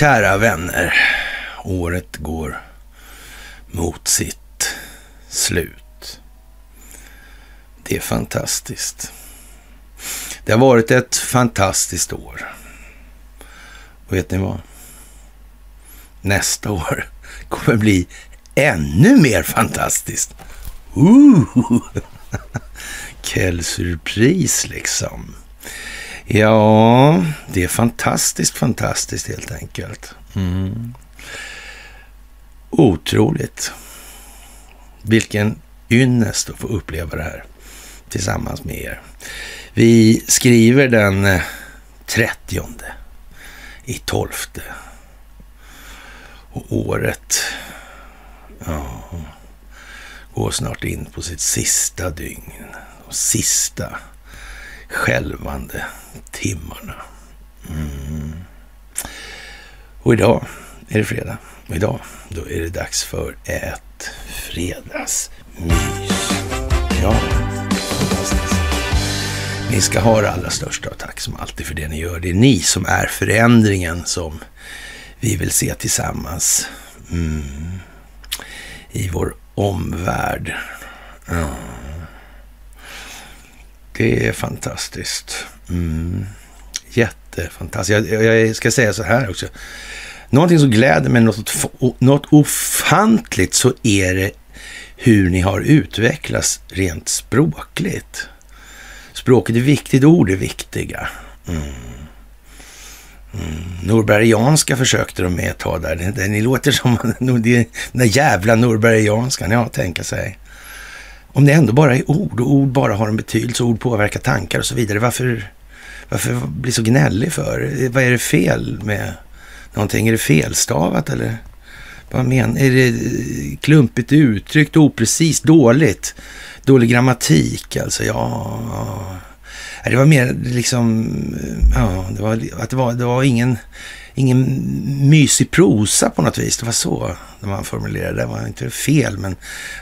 Kära vänner. Året går mot sitt slut. Det är fantastiskt. Det har varit ett fantastiskt år. Och vet ni vad? Nästa år kommer bli ännu mer fantastiskt. Ooh. Kell surprise liksom. Ja, det är fantastiskt, fantastiskt helt enkelt. Mm. Otroligt. Vilken ynnest att få uppleva det här tillsammans med er. Vi skriver den 30 eh, i 12. Och året ja, går snart in på sitt sista dygn. Och sista skälvande timmarna. Mm. Och idag är det fredag. Och idag, då är det dags för ett fredagsmys. Ja, fantastiskt. Ni ska ha det allra största och tack som alltid för det ni gör. Det är ni som är förändringen som vi vill se tillsammans mm. i vår omvärld. Mm. Det är fantastiskt. Mm. Jättefantastiskt. Jag, jag ska säga så här också. Någonting som gläder mig något, något ofantligt så är det hur ni har utvecklats rent språkligt. Språket är viktigt, ord är viktiga. Mm. Mm. Norbergianska försökte de med ett tag där. Det, det, ni låter som den där jävla norbergianskan, ja, tänka sig. Om det ändå bara är ord och ord bara har en betydelse, ord påverkar tankar och så vidare. Varför, varför bli så gnällig för? Vad är det fel med någonting? Är det felstavat eller? Vad menar Är det klumpigt uttryckt, oprecist, dåligt? Dålig grammatik alltså? Ja, det var mer liksom, ja, det var, att det var, det var ingen, ingen mysig prosa på något vis. Det var så man formulerade det. var inte fel, men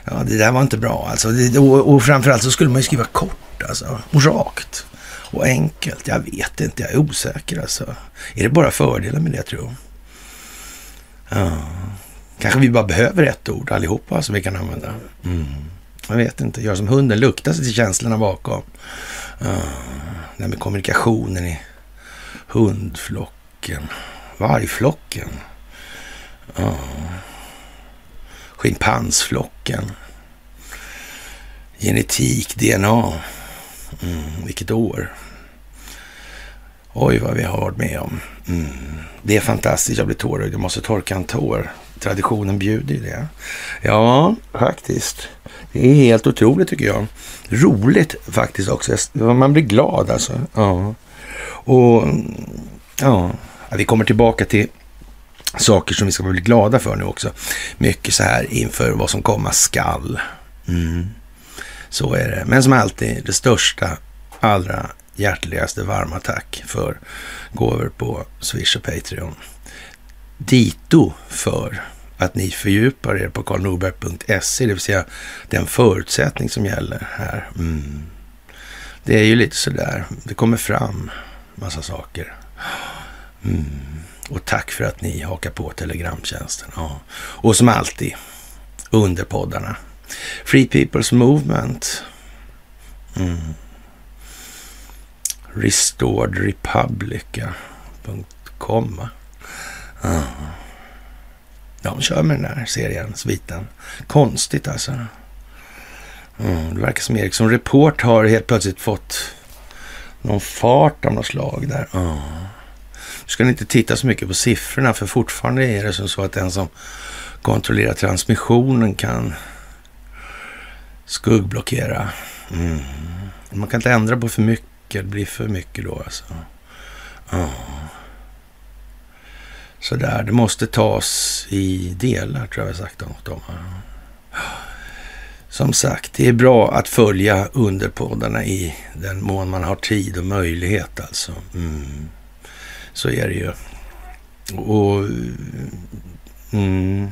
ja, det där var inte bra. Alltså, det, och, och framförallt så skulle man ju skriva kort alltså, och rakt och enkelt. Jag vet inte, jag är osäker alltså. Är det bara fördelar med det, tror jag? Ja. Kanske vi bara behöver ett ord allihopa som vi kan använda. Mm. Jag vet inte, gör som hunden, lukta sig till känslorna bakom. Ja. det här med kommunikationen i hundflocken, vargflocken. Ja. schimpansflocken. Genetik, DNA. Mm, vilket år. Oj, vad vi har varit med om. Mm. Det är fantastiskt. Jag blir tårögd. Jag måste torka en tår. Traditionen bjuder ju det. Ja, faktiskt. Det är helt otroligt tycker jag. Roligt faktiskt också. Man blir glad alltså. Ja. Och ja, vi kommer tillbaka till saker som vi ska bli glada för nu också. Mycket så här inför vad som komma skall. Mm. Så är det. Men som alltid, det största, allra hjärtligaste varma tack för gåvor på Swish och Patreon. Dito för att ni fördjupar er på karlnorberg.se, det vill säga den förutsättning som gäller här. Mm. Det är ju lite sådär, det kommer fram massa saker. Mm. Och tack för att ni hakar på Telegramtjänsten. Ja. Och som alltid, under poddarna. Free People's Movement. Mm. Restoredrepublica.com. Ja. De kör med den här serien, sviten. Konstigt alltså. Mm, det verkar som Eriksson Report har helt plötsligt fått någon fart av något slag där. Ja. Ska ni inte titta så mycket på siffrorna för fortfarande är det som så att den som kontrollerar transmissionen kan skuggblockera. Mm. Man kan inte ändra på för mycket, det blir för mycket då alltså. Mm. Sådär, det måste tas i delar tror jag vi sagt något om. Som sagt, det är bra att följa underpoddarna i den mån man har tid och möjlighet alltså. Mm. Så är det ju. Och mm,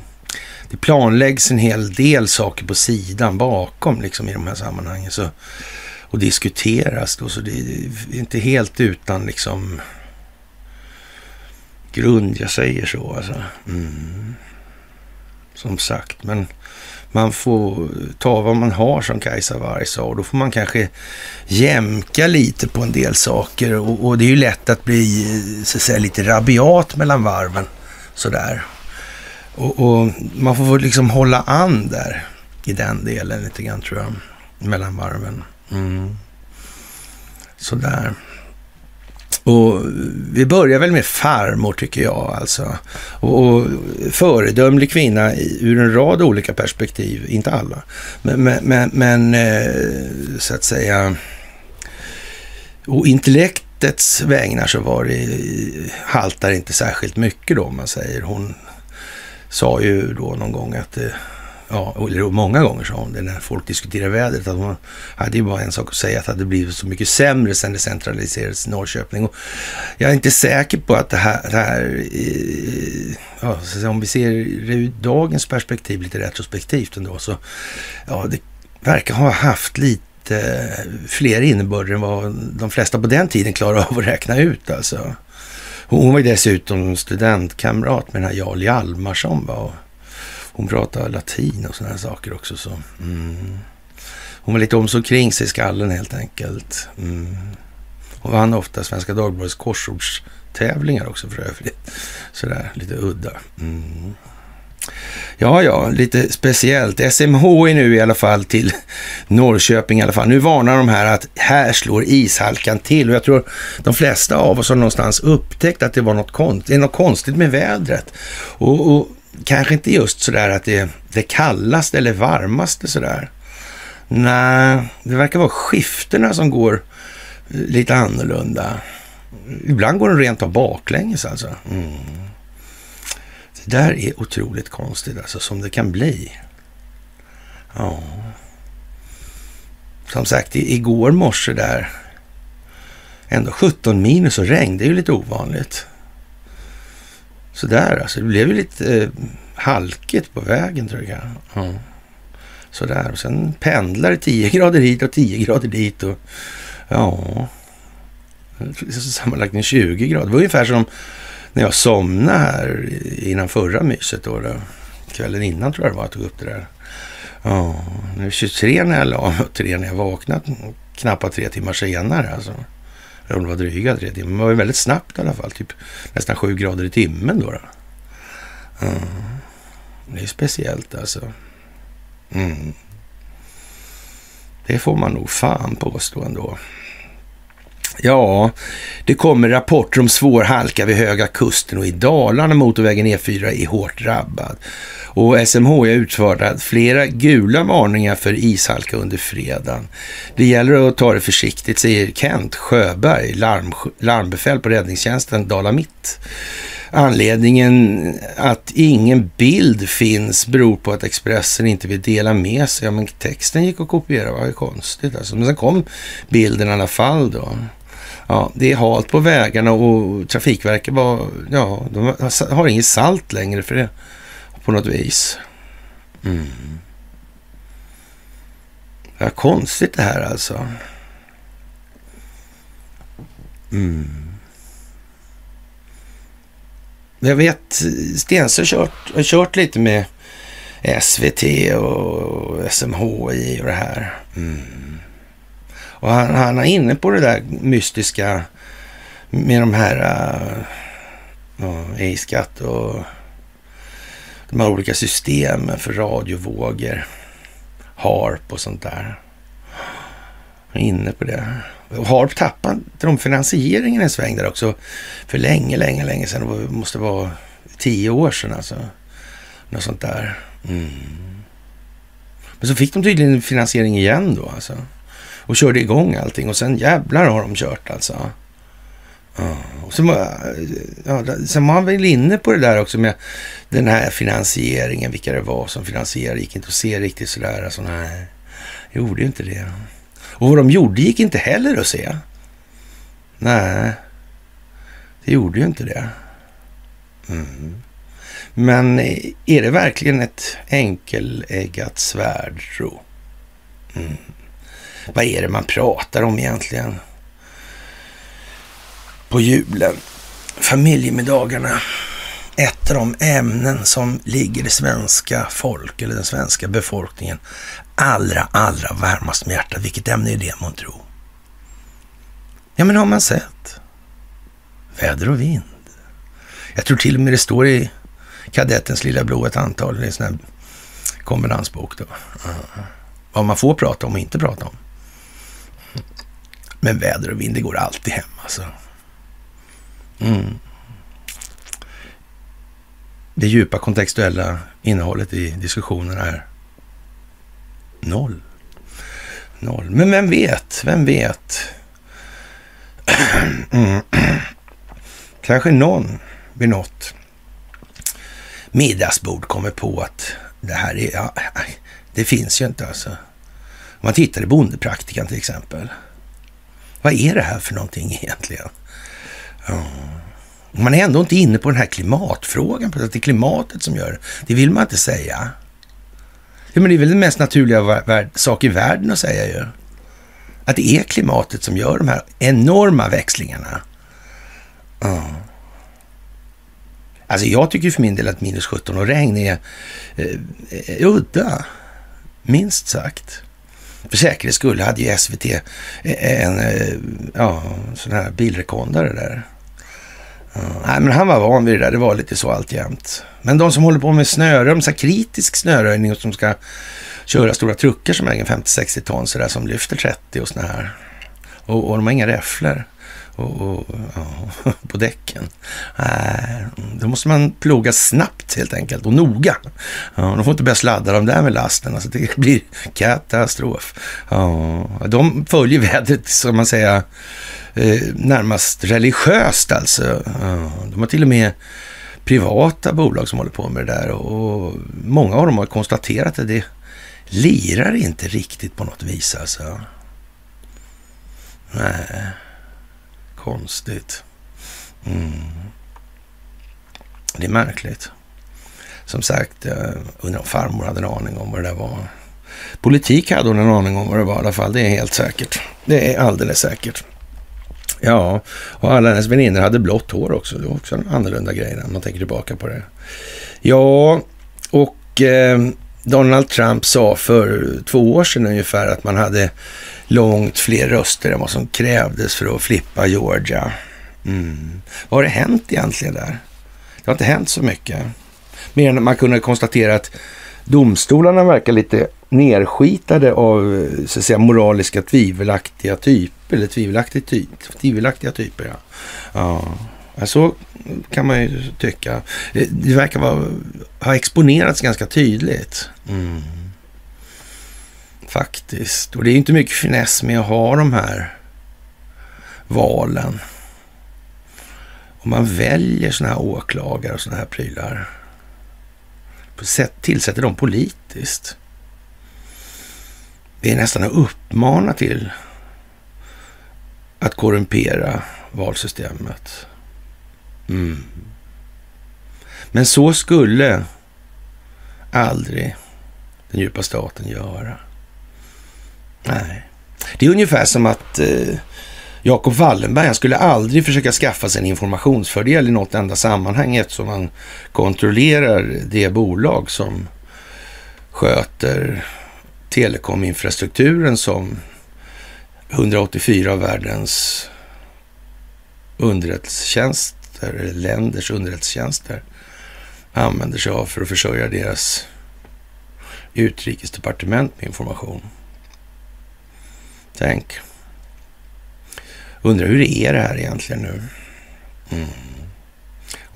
det planläggs en hel del saker på sidan bakom liksom i de här sammanhangen. Så, och diskuteras då, så det är inte helt utan liksom grund, jag säger så alltså. Mm. Som sagt, men man får ta vad man har som Kajsa Warg sa och då får man kanske jämka lite på en del saker och, och det är ju lätt att bli så att säga, lite rabiat mellan varven sådär. Och, och man får liksom hålla an där i den delen lite grann tror jag, mellan varven. Mm. Sådär. Och vi börjar väl med farmor tycker jag alltså. Och, och föredömlig kvinna ur en rad olika perspektiv, inte alla. Men, men, men, men eh, så att säga, och intellektets vägnar så var det, haltar inte särskilt mycket då om man säger. Hon sa ju då någon gång att eh, ja, eller många gånger sa hon det när folk diskuterade vädret, att hon hade ju bara en sak att säga, att det hade blivit så mycket sämre sen det centraliserades i Norrköping. Och jag är inte säker på att det här, det här eh, ja, om vi ser det ur dagens perspektiv lite retrospektivt ändå, så ja, det verkar ha haft lite fler innebörder än vad de flesta på den tiden klarade av att räkna ut alltså. Hon var ju dessutom studentkamrat med den här Jarl Hjalmarsson. Va? Hon pratade latin och sådana saker också. Så. Mm. Hon var lite om så kring sig i skallen helt enkelt. Mm. Hon vann ofta Svenska Dagbladets korsordstävlingar också för övrigt. Sådär lite udda. Mm. Ja, ja, lite speciellt. SMH är nu i alla fall till Norrköping i alla fall. Nu varnar de här att här slår ishalkan till och jag tror de flesta av oss har någonstans upptäckt att det var något, konstigt, det är något konstigt med vädret. Och, och kanske inte just sådär att det är det kallaste eller varmaste sådär. Nej, det verkar vara skiftena som går lite annorlunda. Ibland går de rent av baklänges alltså. Mm. Det där är otroligt konstigt alltså, som det kan bli. Ja. Som sagt, igår morse där, ändå 17 minus och regn, det är ju lite ovanligt. Sådär alltså. Det blev ju lite eh, halkigt på vägen tror jag. Ja. Sådär. Och sen pendlar det 10 grader hit och 10 grader dit. Och, ja, sammanlagt en 20 grader. Det var ungefär som när jag somnade här innan förra myset. Då, då. Kvällen innan tror jag det var jag tog upp det där. Ja, nu är 23 när jag la mig och 3 när jag vaknade, Knappt tre timmar senare alltså. Om det var dryga tre timmar. Men det var ju väldigt snabbt i alla fall. Typ nästan sju grader i timmen då. då. Mm. Det är speciellt alltså. Mm. Det får man nog fan påstå ändå. Ja, det kommer rapporter om svår halka vid Höga Kusten och i Dalarna. Motorvägen E4 är hårt drabbad. Och SMHI har utfärdat flera gula varningar för ishalka under fredagen. Det gäller att ta det försiktigt, säger Kent Sjöberg, larm, larmbefäl på räddningstjänsten Dala Mitt. Anledningen att ingen bild finns beror på att Expressen inte vill dela med sig. Ja, men texten gick att kopiera, vad konstigt alltså. Men sen kom bilden i alla fall då. Ja, det är halt på vägarna och Trafikverket var, ja, de har inget salt längre för det på något vis. Mm. Ja, konstigt det här alltså. Mm. Jag vet, Stensö har kört, har kört lite med SVT och SMHI och det här. Mm. Och han, han är inne på det där mystiska med de här äh, uh, e-skatt och de här olika systemen för radiovågor, harp och sånt där. Jag är inne på det. Och harp tappade de finansieringen en sväng där också för länge, länge, länge sedan. Det måste vara tio år sedan alltså. Något sånt där. Mm. Men så fick de tydligen finansiering igen då alltså. Och körde igång allting och sen jävlar har de kört alltså. Ja, och så, ja, sen var han väl inne på det där också med den här finansieringen, vilka det var som finansierade. gick inte att se riktigt sådär. Alltså, nej, gjorde ju inte det. Och vad de gjorde gick inte heller att se. Nej, det gjorde ju inte det. Mm. Men eh, är det verkligen ett enkeleggat svärd, tro? Mm. Vad är det man pratar om egentligen? på julen. Familjemiddagarna. ett av de ämnen som ligger det svenska folk eller den svenska befolkningen allra, allra varmast med hjärtat. Vilket ämne är det man tror? Ja, men har man sett? Väder och vind. Jag tror till och med det står i kadettens lilla blå ett antal, i en sån här kombinansbok då. Vad man får prata om och inte prata om. Men väder och vind, det går alltid hem alltså. Mm. Det djupa kontextuella innehållet i diskussionerna är noll. Noll. Men vem vet? Vem vet? Mm. Kanske någon vid något middagsbord kommer på att det här är, ja, det finns ju inte alltså. Om man tittar i bondepraktikan till exempel. Vad är det här för någonting egentligen? Ja. Man är ändå inte inne på den här klimatfrågan, att det är klimatet som gör det. Det vill man inte säga. Ja, men det är väl den mest naturliga sak i världen att säga ju. Att det är klimatet som gör de här enorma växlingarna. Ja. Alltså jag tycker för min del att minus 17 och regn är eh, eh udda, minst sagt. För säkerhets skull hade ju SVT eh, eh, en eh, ja, sån här bilrekondare där. Ja, nej, men han var van vid det där. Det var lite så alltjämt. Men de som håller på med snöröjning, så kritisk snöröjning och som ska köra stora truckar som väger 50-60 ton så där, som lyfter 30 och såna här. Och, och de har inga räfflor och, och, ja, på däcken. Äh, då måste man ploga snabbt helt enkelt och noga. Ja, de får inte börja sladda de där med lasten. Alltså det blir katastrof. Ja, de följer vädret, som man säger, eh, närmast religiöst alltså. Ja, de har till och med privata bolag som håller på med det där och många av dem har konstaterat att det lirar inte riktigt på något vis alltså. Nej konstigt. Mm. Det är märkligt. Som sagt, jag undrar om farmor hade en aning om vad det där var. Politik hade hon en aning om vad det var i alla fall. Det är helt säkert. Det är alldeles säkert. Ja, och alla hennes väninnor hade blått hår också. Det var också en annorlunda grej när man tänker tillbaka på det. Ja, och eh, Donald Trump sa för två år sedan ungefär att man hade långt fler röster än vad som krävdes för att flippa Georgia. Mm. Vad har det hänt egentligen där? Det har inte hänt så mycket. Mer än att man kunde konstatera att domstolarna verkar lite nerskitade av så att säga, moraliska tvivelaktiga typer. Eller tvivelaktiga, ty tvivelaktiga typer, ja. ja. Så kan man ju tycka. Det verkar vara, ha exponerats ganska tydligt. Mm. Faktiskt. Och det är inte mycket finess med att ha de här valen. Om man väljer sådana här åklagare och sådana här prylar. Tillsätter dem politiskt. Det är nästan att uppmana till att korrumpera valsystemet. Mm. Men så skulle aldrig den djupa staten göra. Nej. Det är ungefär som att eh, Jakob Wallenberg, han skulle aldrig försöka skaffa sig en informationsfördel i något enda sammanhang eftersom han kontrollerar det bolag som sköter telekominfrastrukturen som 184 av världens underrättelsetjänster, eller länders underrättelsetjänster använder sig av för att försörja deras utrikesdepartement med information. Tänk. Undrar hur det är det här egentligen nu. Mm.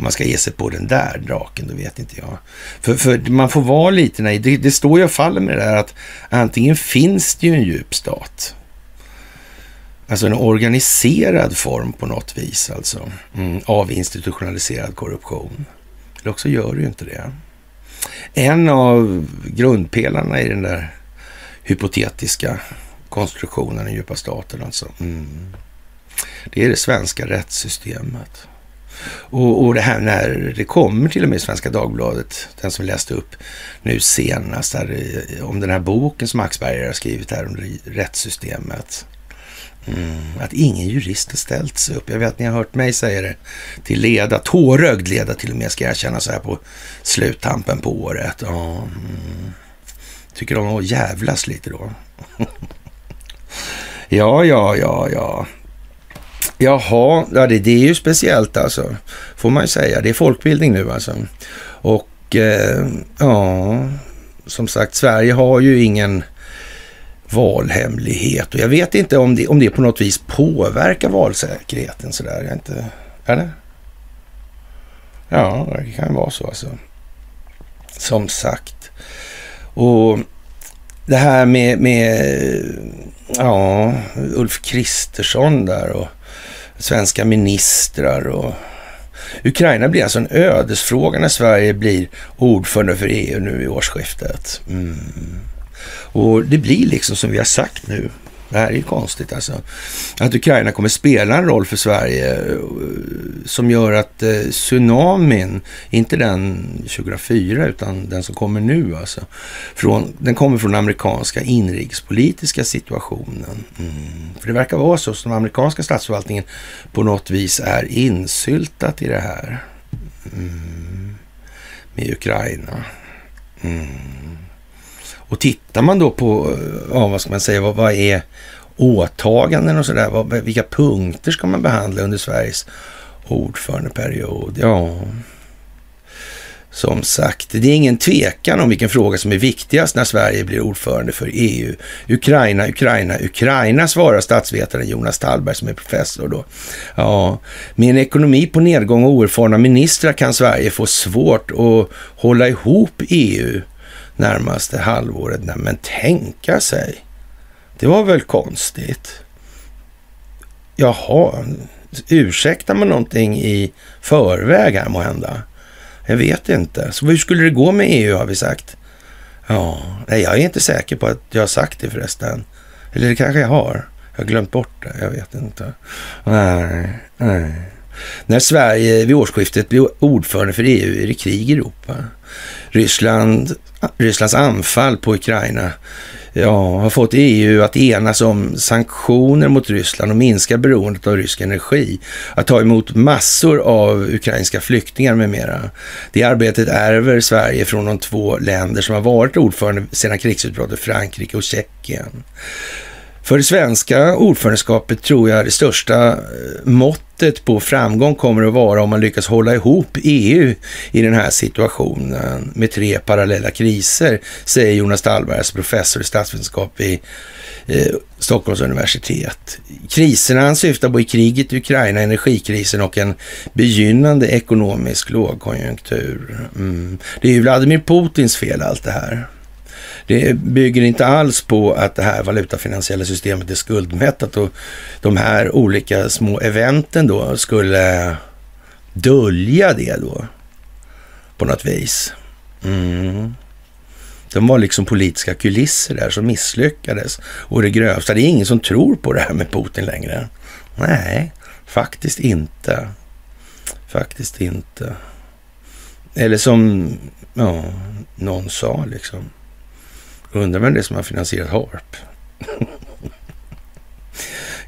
Om man ska ge sig på den där draken, då vet inte jag. För, för man får vara lite naiv. Det, det står ju och faller med det där att antingen finns det ju en djup stat. Alltså en organiserad form på något vis alltså. Mm, av institutionaliserad korruption. Eller också gör det ju inte det. En av grundpelarna i den där hypotetiska konstruktionen, den djupa staten alltså. Mm. Det är det svenska rättssystemet. Och, och det här när det kommer till och med i Svenska Dagbladet, den som läste upp nu senast, där, eh, om den här boken som Axberger har skrivit här om rättssystemet. Mm, att ingen jurist har ställt sig upp. Jag vet att ni har hört mig säga det till leda, tårögd leda till och med ska jag känna så här på sluttampen på året. Mm. Tycker de att jävlas lite då. ja, ja, ja, ja. Jaha, ja, det, det är ju speciellt alltså, får man ju säga. Det är folkbildning nu alltså. Och eh, ja, som sagt, Sverige har ju ingen valhemlighet. Och jag vet inte om det, om det på något vis påverkar valsäkerheten sådär. Jag inte, eller? Ja, det kan vara så alltså. Som sagt. Och det här med, med ja, Ulf Kristersson där och svenska ministrar och Ukraina blir alltså en ödesfråga när Sverige blir ordförande för EU nu i årsskiftet. Mm. Och det blir liksom som vi har sagt nu. Det här är ju konstigt alltså. Att Ukraina kommer spela en roll för Sverige eh, som gör att eh, tsunamin, inte den 2004 utan den som kommer nu alltså. Från, den kommer från den amerikanska inrikespolitiska situationen. Mm. För det verkar vara så som den amerikanska statsförvaltningen på något vis är insyltat i det här. Mm. Med Ukraina. Mm. Och tittar man då på, ja vad ska man säga, vad, vad är åtaganden och sådär, vilka punkter ska man behandla under Sveriges ordförandeperiod? Ja, som sagt, det är ingen tvekan om vilken fråga som är viktigast när Sverige blir ordförande för EU. Ukraina, Ukraina, Ukraina, svarar statsvetaren Jonas Tallberg som är professor då. Ja, med en ekonomi på nedgång och oerfarna ministrar kan Sverige få svårt att hålla ihop EU närmaste halvåret. Nej, men tänka sig. Det var väl konstigt. Jaha, ursäktar man någonting i förväg här måhända? Jag vet inte. Så hur skulle det gå med EU har vi sagt? Ja, nej, jag är inte säker på att jag har sagt det förresten. Eller det kanske jag har. Jag har glömt bort det. Jag vet inte. Nej, nej. När Sverige vid årsskiftet blir ordförande för EU är det krig i Europa. Ryssland, Rysslands anfall på Ukraina ja, har fått EU att enas om sanktioner mot Ryssland och minska beroendet av rysk energi, att ta emot massor av ukrainska flyktingar med mera. Det arbetet ärver Sverige från de två länder som har varit ordförande sedan krigsutbrottet, Frankrike och Tjeckien. För det svenska ordförandeskapet tror jag det största eh, måttet på framgång kommer att vara om man lyckas hålla ihop EU i den här situationen med tre parallella kriser, säger Jonas Dahlbergs alltså professor i statsvetenskap vid eh, Stockholms universitet. Kriserna han syftar på är kriget i Ukraina, energikrisen och en begynnande ekonomisk lågkonjunktur. Mm. Det är ju Vladimir Putins fel allt det här. Det bygger inte alls på att det här valutafinansiella systemet är skuldmättat och de här olika små eventen då skulle dölja det då på något vis. Mm. De var liksom politiska kulisser där som misslyckades och det grövsta. Det är ingen som tror på det här med Putin längre. Nej, faktiskt inte. Faktiskt inte. Eller som ja, någon sa liksom. Undrar vem det är som har finansierat Harp?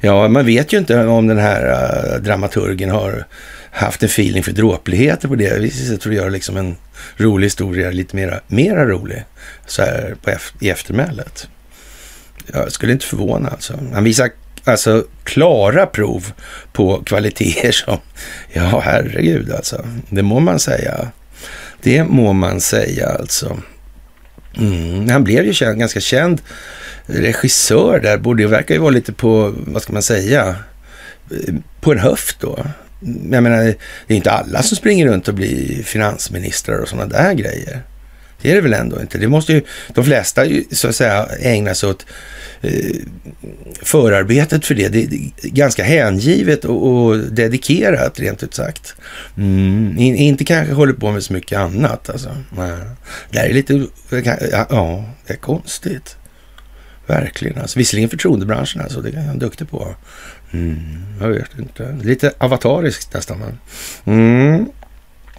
ja, man vet ju inte om den här äh, dramaturgen har haft en feeling för dråpligheter på det viset för att göra liksom en rolig historia lite mera, mera rolig så här på, i eftermälet. Jag skulle inte förvåna alltså. Han visar alltså klara prov på kvaliteter som, ja herregud alltså, det må man säga. Det må man säga alltså. Mm, han blev ju känd, ganska känd regissör där, borde verkar ju vara lite på, vad ska man säga, på en höft då. Jag menar, det är inte alla som springer runt och blir finansministrar och sådana där grejer. Det är det väl ändå inte. Det måste ju, de flesta så att säga ägna sig åt eh, förarbetet för det. Det är ganska hängivet och, och dedikerat rent ut sagt. Mm, inte kanske håller på med så mycket annat alltså. Det är lite, ja, det är konstigt. Verkligen. Alltså, visserligen förtroendebranschen, alltså, det är han duktig på. Mm, jag vet inte. Lite avatariskt nästan. Mm.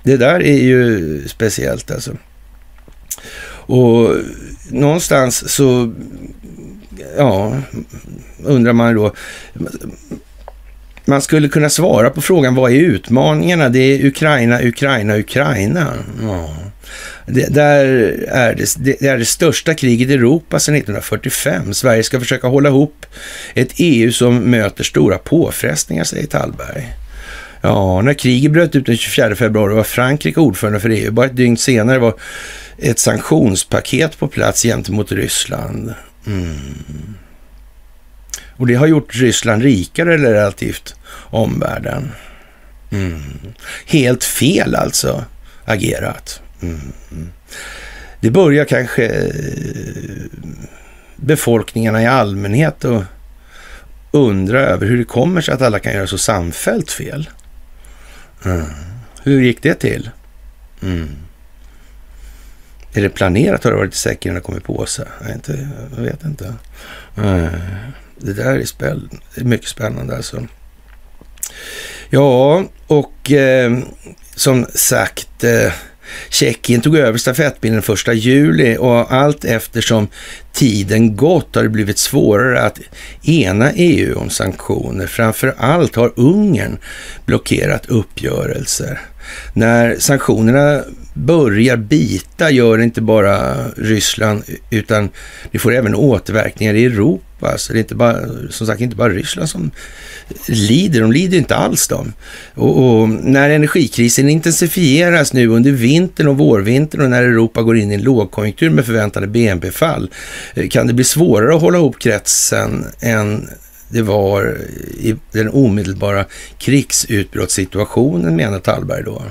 Det där är ju speciellt alltså. Och någonstans så ja, undrar man då. Man skulle kunna svara på frågan, vad är utmaningarna? Det är Ukraina, Ukraina, Ukraina. Ja. Det, där är det, det, är det största kriget i Europa sedan 1945. Sverige ska försöka hålla ihop ett EU som möter stora påfrestningar, säger Tallberg. Ja, när kriget bröt ut den 24 februari var Frankrike ordförande för EU. Bara ett dygn senare var ett sanktionspaket på plats gentemot Ryssland. Mm. Och det har gjort Ryssland rikare relativt omvärlden. Mm. Helt fel alltså agerat. Mm. Det börjar kanske eh, befolkningarna i allmänhet att undra över hur det kommer sig att alla kan göra så samfällt fel. Mm. Hur gick det till? Mm. Är det planerat har det varit säkert när det kommer på sig? Jag, inte, jag vet inte. Eh, det där är, spänn, är mycket spännande alltså. Ja, och eh, som sagt eh, Tjeckien tog över stafettpinnen den 1 juli och allt eftersom tiden gått har det blivit svårare att ena EU om sanktioner. Framför allt har Ungern blockerat uppgörelser. När sanktionerna börjar bita gör inte bara Ryssland utan det får även återverkningar i Europa. Så det är inte bara, som sagt inte bara Ryssland som lider, de lider inte alls de. Och, och, när energikrisen intensifieras nu under vintern och vårvintern och när Europa går in i en lågkonjunktur med förväntade BNP-fall eh, kan det bli svårare att hålla ihop kretsen än det var i den omedelbara krigsutbrottssituationen, menar Tallberg då.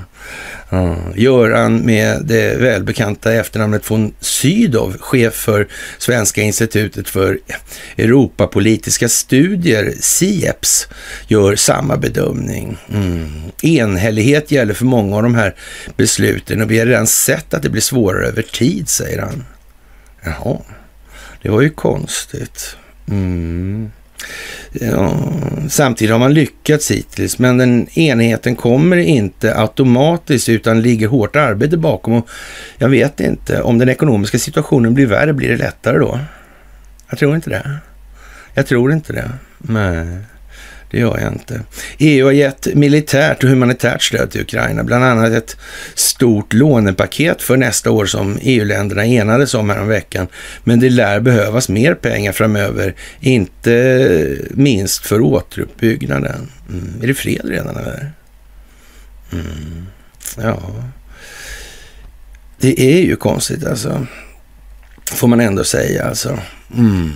Mm. Göran med det välbekanta efternamnet von Sydow, chef för Svenska institutet för Europapolitiska studier, SIEPS, gör samma bedömning. Mm. Enhällighet gäller för många av de här besluten och vi har redan sett att det blir svårare över tid, säger han. Jaha, det var ju konstigt. Mm. Ja, samtidigt har man lyckats hittills, men den enheten kommer inte automatiskt utan ligger hårt arbete bakom. Och jag vet inte, om den ekonomiska situationen blir värre, blir det lättare då? Jag tror inte det. Jag tror inte det. Nej. Det gör jag inte. EU har gett militärt och humanitärt stöd till Ukraina, bland annat ett stort lånepaket för nästa år som EU-länderna enades om veckan. Men det lär behövas mer pengar framöver, inte minst för återuppbyggnaden. Mm. Är det fred redan eller? Mm. Ja, det är ju konstigt alltså. Får man ändå säga alltså. Mm.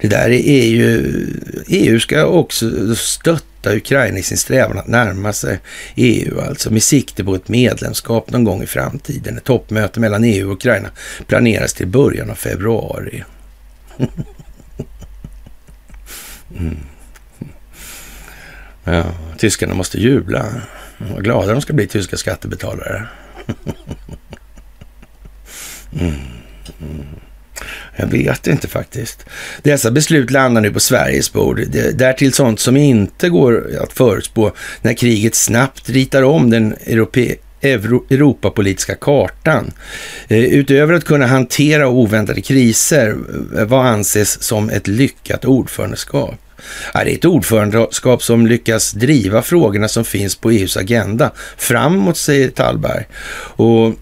Det där är ju... EU ska också stötta Ukraina i sin strävan att närma sig EU, alltså med sikte på ett medlemskap någon gång i framtiden. Ett toppmöte mellan EU och Ukraina planeras till början av februari. mm. Ja, tyskarna måste jubla. Vad glada de ska bli, tyska skattebetalare. mm. Mm. Jag vet inte faktiskt. Dessa beslut landar nu på Sveriges bord. Därtill sånt som inte går att förutspå när kriget snabbt ritar om den europeiska Euro Europapolitiska kartan. Eh, utöver att kunna hantera oväntade kriser, eh, vad anses som ett lyckat ordförandeskap? det är ett ordförandeskap som lyckas driva frågorna som finns på EUs agenda framåt, säger Tallberg. Och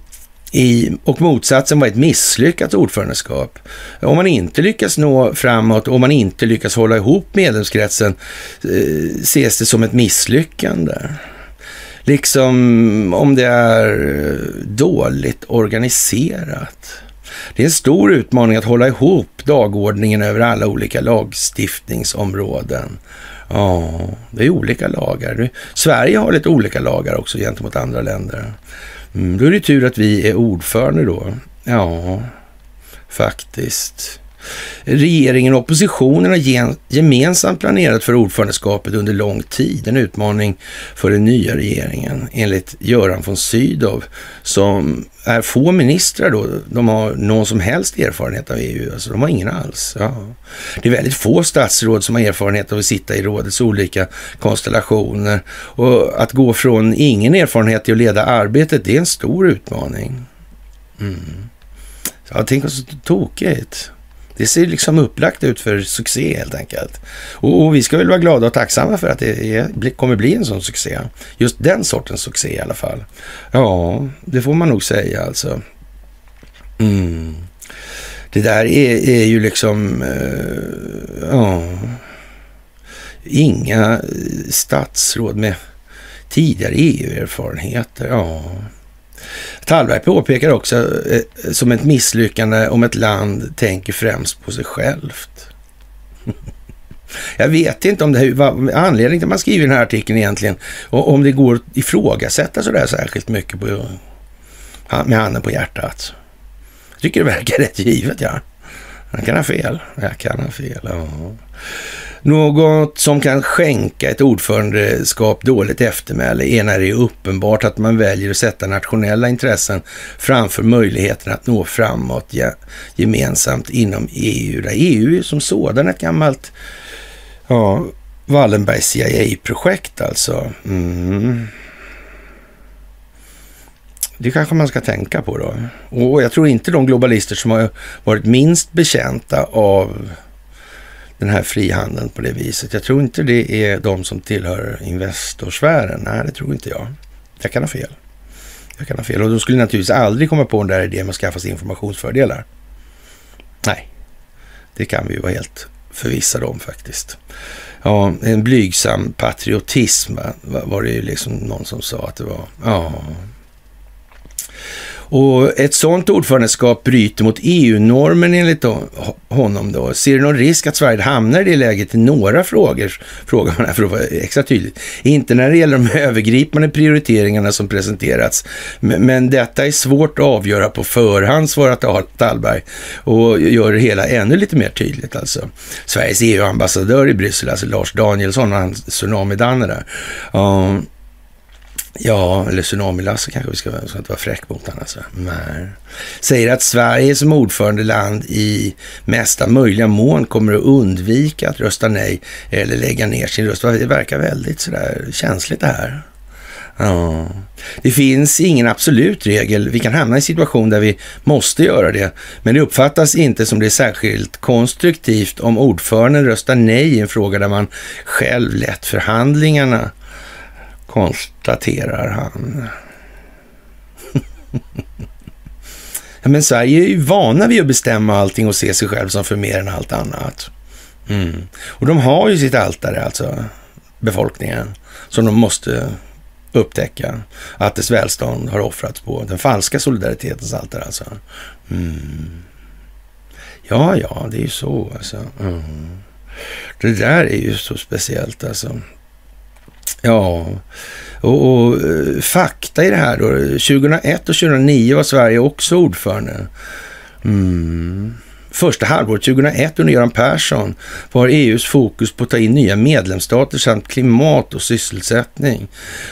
i, och motsatsen var ett misslyckat ordförandeskap. Om man inte lyckas nå framåt om man inte lyckas hålla ihop medlemskretsen eh, ses det som ett misslyckande. Liksom om det är eh, dåligt organiserat. Det är en stor utmaning att hålla ihop dagordningen över alla olika lagstiftningsområden. Ja, det är olika lagar. Sverige har lite olika lagar också gentemot andra länder. Mm, då är det tur att vi är ordförande då. Ja, faktiskt. Regeringen och oppositionen har gemensamt planerat för ordförandeskapet under lång tid. En utmaning för den nya regeringen, enligt Göran von Sydow, som är få ministrar då. De har någon som helst erfarenhet av EU, alltså de har ingen alls. Ja. Det är väldigt få statsråd som har erfarenhet av att sitta i rådets olika konstellationer. Och att gå från ingen erfarenhet till att leda arbetet, det är en stor utmaning. Mm. Ja, tänk vad så tokigt. Det ser liksom upplagt ut för succé helt enkelt. Och, och vi ska väl vara glada och tacksamma för att det är, kommer bli en sån succé. Just den sortens succé i alla fall. Ja, det får man nog säga alltså. Mm. Det där är, är ju liksom, uh, ja, inga eh, statsråd med tidigare EU-erfarenheter. Ja. Tallberg påpekar också eh, som ett misslyckande om ett land tänker främst på sig självt. Jag vet inte om det här, vad anledningen till att man skriver den här artikeln egentligen, och om det går att ifrågasätta sådär särskilt mycket på, med handen på hjärtat. Jag tycker det verkar rätt givet, ja. Han kan ha fel. Jag kan ha fel, ja. Något som kan skänka ett ordförandeskap dåligt eftermäle är när det är uppenbart att man väljer att sätta nationella intressen framför möjligheten att nå framåt gemensamt inom EU. Där EU är som sådan ett gammalt ja, Wallenberg CIA-projekt alltså. Mm. Det kanske man ska tänka på då. Och jag tror inte de globalister som har varit minst bekänta av den här frihandeln på det viset. Jag tror inte det är de som tillhör Investorsfären. Nej, det tror inte jag. Jag kan ha fel. Jag kan ha fel. Och de skulle naturligtvis aldrig komma på den där idén med att skaffa sig informationsfördelar. Nej, det kan vi ju vara helt förvissade om faktiskt. Ja, en blygsam patriotism var det ju liksom någon som sa att det var. Ja, och ett sådant ordförandeskap bryter mot EU-normen enligt honom då. Ser du någon risk att Sverige hamnar i det läget i några frågor, frågar man här för att vara extra tydlig. Inte när det gäller de övergripande prioriteringarna som presenterats, men detta är svårt att avgöra på förhand, svarar Tallberg och gör det hela ännu lite mer tydligt alltså. Sveriges EU-ambassadör i Bryssel, alltså Lars Danielsson, han Tsunami-Danne där. Um, Ja, eller Tsunami-Lasse kanske vi ska, ska inte vara fräck mot honom. Alltså. Nej. Säger att Sverige som ordförandeland i mesta möjliga mån kommer att undvika att rösta nej eller lägga ner sin röst. Det verkar väldigt sådär känsligt det här. Ja. Det finns ingen absolut regel. Vi kan hamna i en situation där vi måste göra det, men det uppfattas inte som det är särskilt konstruktivt om ordföranden röstar nej i en fråga där man själv lett förhandlingarna konstaterar han. ja, men Sverige är ju vana vid att bestämma allting och se sig själv som för mer än allt annat. Mm. Och de har ju sitt altare, alltså befolkningen, som de måste upptäcka att dess välstånd har offrats på. Den falska solidaritetens altare alltså. Mm. Ja, ja, det är ju så alltså. Mm. Det där är ju så speciellt alltså. Ja, och, och, eh, fakta i det här då. 2001 och 2009 var Sverige också ordförande. Mm. Första halvåret 2001 under Göran Persson var EUs fokus på att ta in nya medlemsstater samt klimat och sysselsättning.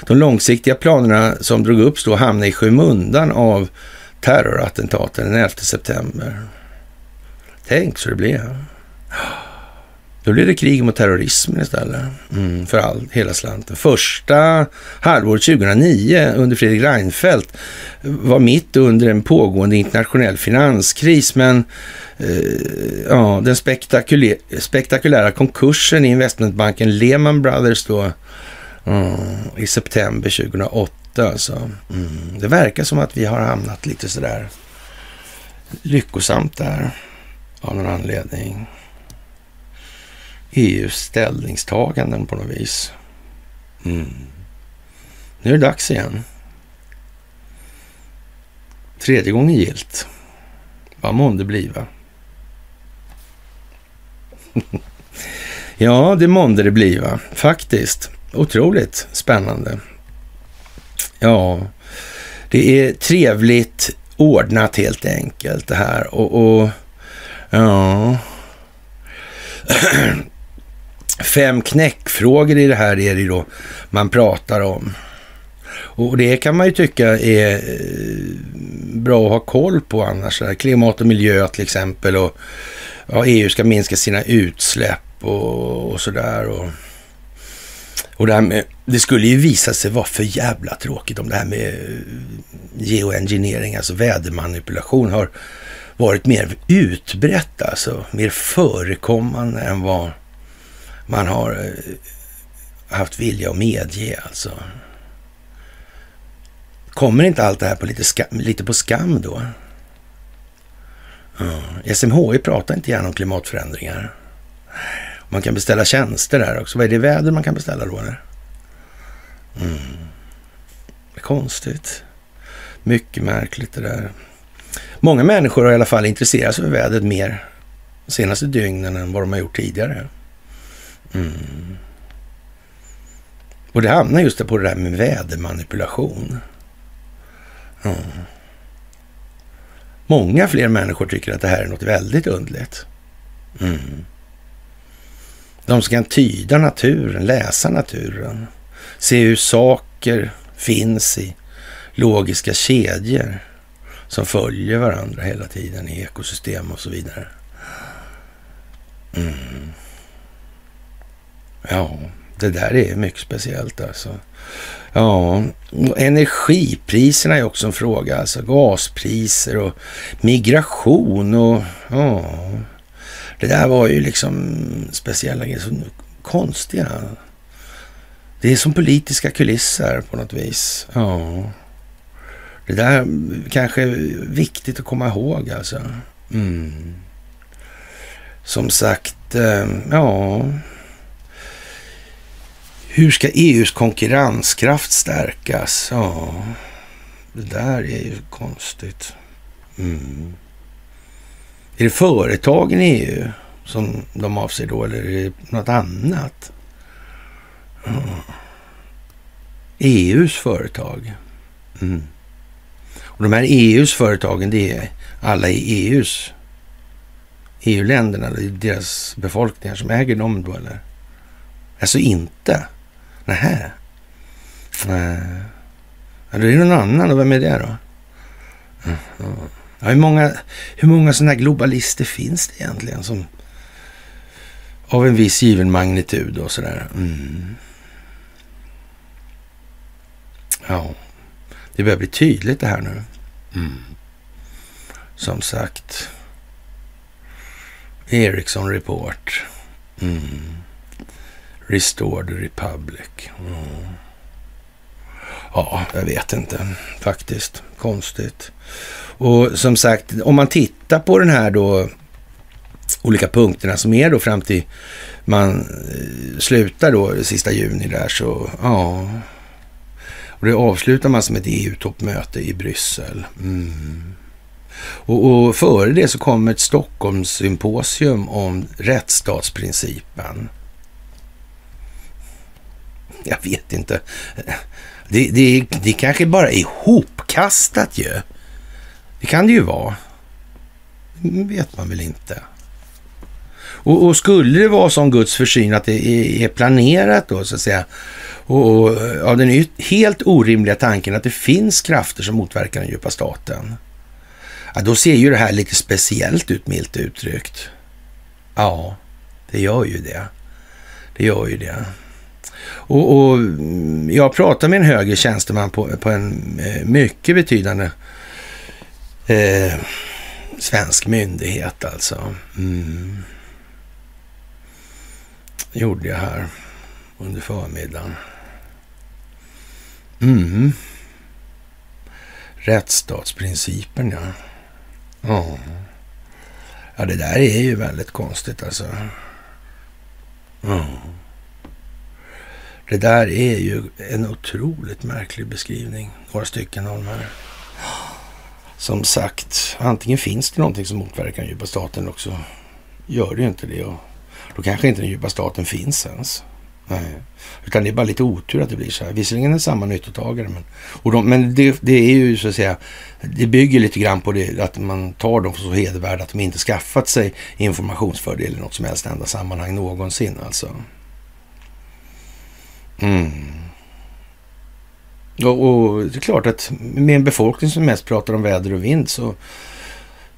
De långsiktiga planerna som drog upp då hamnade i skymundan av terrorattentaten den 11 september. Tänk så det blev. Då blev det krig mot terrorismen istället. Mm, för all, hela slanten. Första halvåret 2009 under Fredrik Reinfeldt var mitt under en pågående internationell finanskris. Men eh, ja, den spektakulä spektakulära konkursen i investmentbanken Lehman Brothers då mm, i september 2008. Alltså. Mm, det verkar som att vi har hamnat lite sådär lyckosamt där av någon anledning. EUs ställningstaganden på något vis. Mm. Nu är det dags igen. Tredje gången gilt. Vad månde bliva? ja, det månde det bliva, faktiskt. Otroligt spännande. Ja, det är trevligt ordnat helt enkelt det här och, och ja fem knäckfrågor i det här är det då man pratar om. Och det kan man ju tycka är eh, bra att ha koll på annars. Klimat och miljö till exempel och ja, EU ska minska sina utsläpp och, och sådär. Och, och det, här med, det skulle ju visa sig vara för jävla tråkigt om det här med eh, geoengineering, alltså vädermanipulation, har varit mer utbrett, alltså mer förekommande än vad man har eh, haft vilja att medge alltså. Kommer inte allt det här på lite, skam, lite på skam då? Ja. SMHI pratar inte gärna om klimatförändringar. Man kan beställa tjänster där också. Vad är det väder man kan beställa då? Eller? Mm. Konstigt. Mycket märkligt det där. Många människor har i alla fall intresserat sig för vädret mer de senaste dygnen än vad de har gjort tidigare. Mm. Och det hamnar just på det där med vädermanipulation. Mm. Många fler människor tycker att det här är något väldigt underligt. Mm. De som kan tyda naturen, läsa naturen, se hur saker finns i logiska kedjor som följer varandra hela tiden i ekosystem och så vidare. Mm. Ja, det där är mycket speciellt alltså. Ja, energipriserna är också en fråga. Alltså gaspriser och migration och ja. Det där var ju liksom speciella grejer, så konstiga. Det är som politiska kulisser på något vis. Ja. Det där kanske är viktigt att komma ihåg alltså. Mm. Som sagt, eh, ja. Hur ska EUs konkurrenskraft stärkas? Ja, det där är ju konstigt. Mm. Är det företagen i EU som de avser då, eller är det något annat? Mm. EUs företag. Mm. Och de här EUs företagen, det är alla i EUs EU-länderna, deras befolkningar som äger dem då, eller? Alltså inte? Nähä? Nej. Ja, då är det någon annan och vem är det då? Ja, hur många, hur många sådana här globalister finns det egentligen som av en viss given magnitud och sådär? Mm. Ja, det börjar bli tydligt det här nu. Mm. Som sagt. Ericsson Report. Mm. Restore the Republic. Mm. Ja, jag vet inte faktiskt. Konstigt. Och som sagt, om man tittar på den här då olika punkterna som är då fram till man eh, slutar då sista juni där så ja. Och det avslutar man som ett EU-toppmöte i Bryssel. Mm. Och, och, före det så kommer ett Stockholmssymposium om rättsstatsprincipen. Jag vet inte. Det, det, det kanske bara är ihopkastat ju. Det kan det ju vara. Det vet man väl inte. Och, och, skulle det vara som Guds försyn att det är, är planerat då så att säga och, och av den helt orimliga tanken att det finns krafter som motverkar den djupa staten. Ja, då ser ju det här lite speciellt ut milt uttryckt. Ja, det gör ju det. Det gör ju det. Och, och mm, jag pratade med en högre tjänsteman på, på en eh, mycket betydande eh, svensk myndighet alltså. Mm. Gjorde jag här under förmiddagen. Mm. Rättsstatsprincipen, ja. ja. Ja, det där är ju väldigt konstigt alltså. Ja. Det där är ju en otroligt märklig beskrivning. Några stycken av de här. Som sagt, antingen finns det någonting som motverkar den djupa staten också. Gör det ju inte det. Och då kanske inte den djupa staten finns ens. Nej. Utan det är bara lite otur att det blir så här. Visserligen är det samma nyttotagare, men, och de, men det, det, är ju så att säga, det bygger lite grann på det att man tar dem för så hedervärda att de inte skaffat sig informationsfördel i något som helst enda sammanhang någonsin alltså. Mm. Och, och, det är klart att med en befolkning som mest pratar om väder och vind så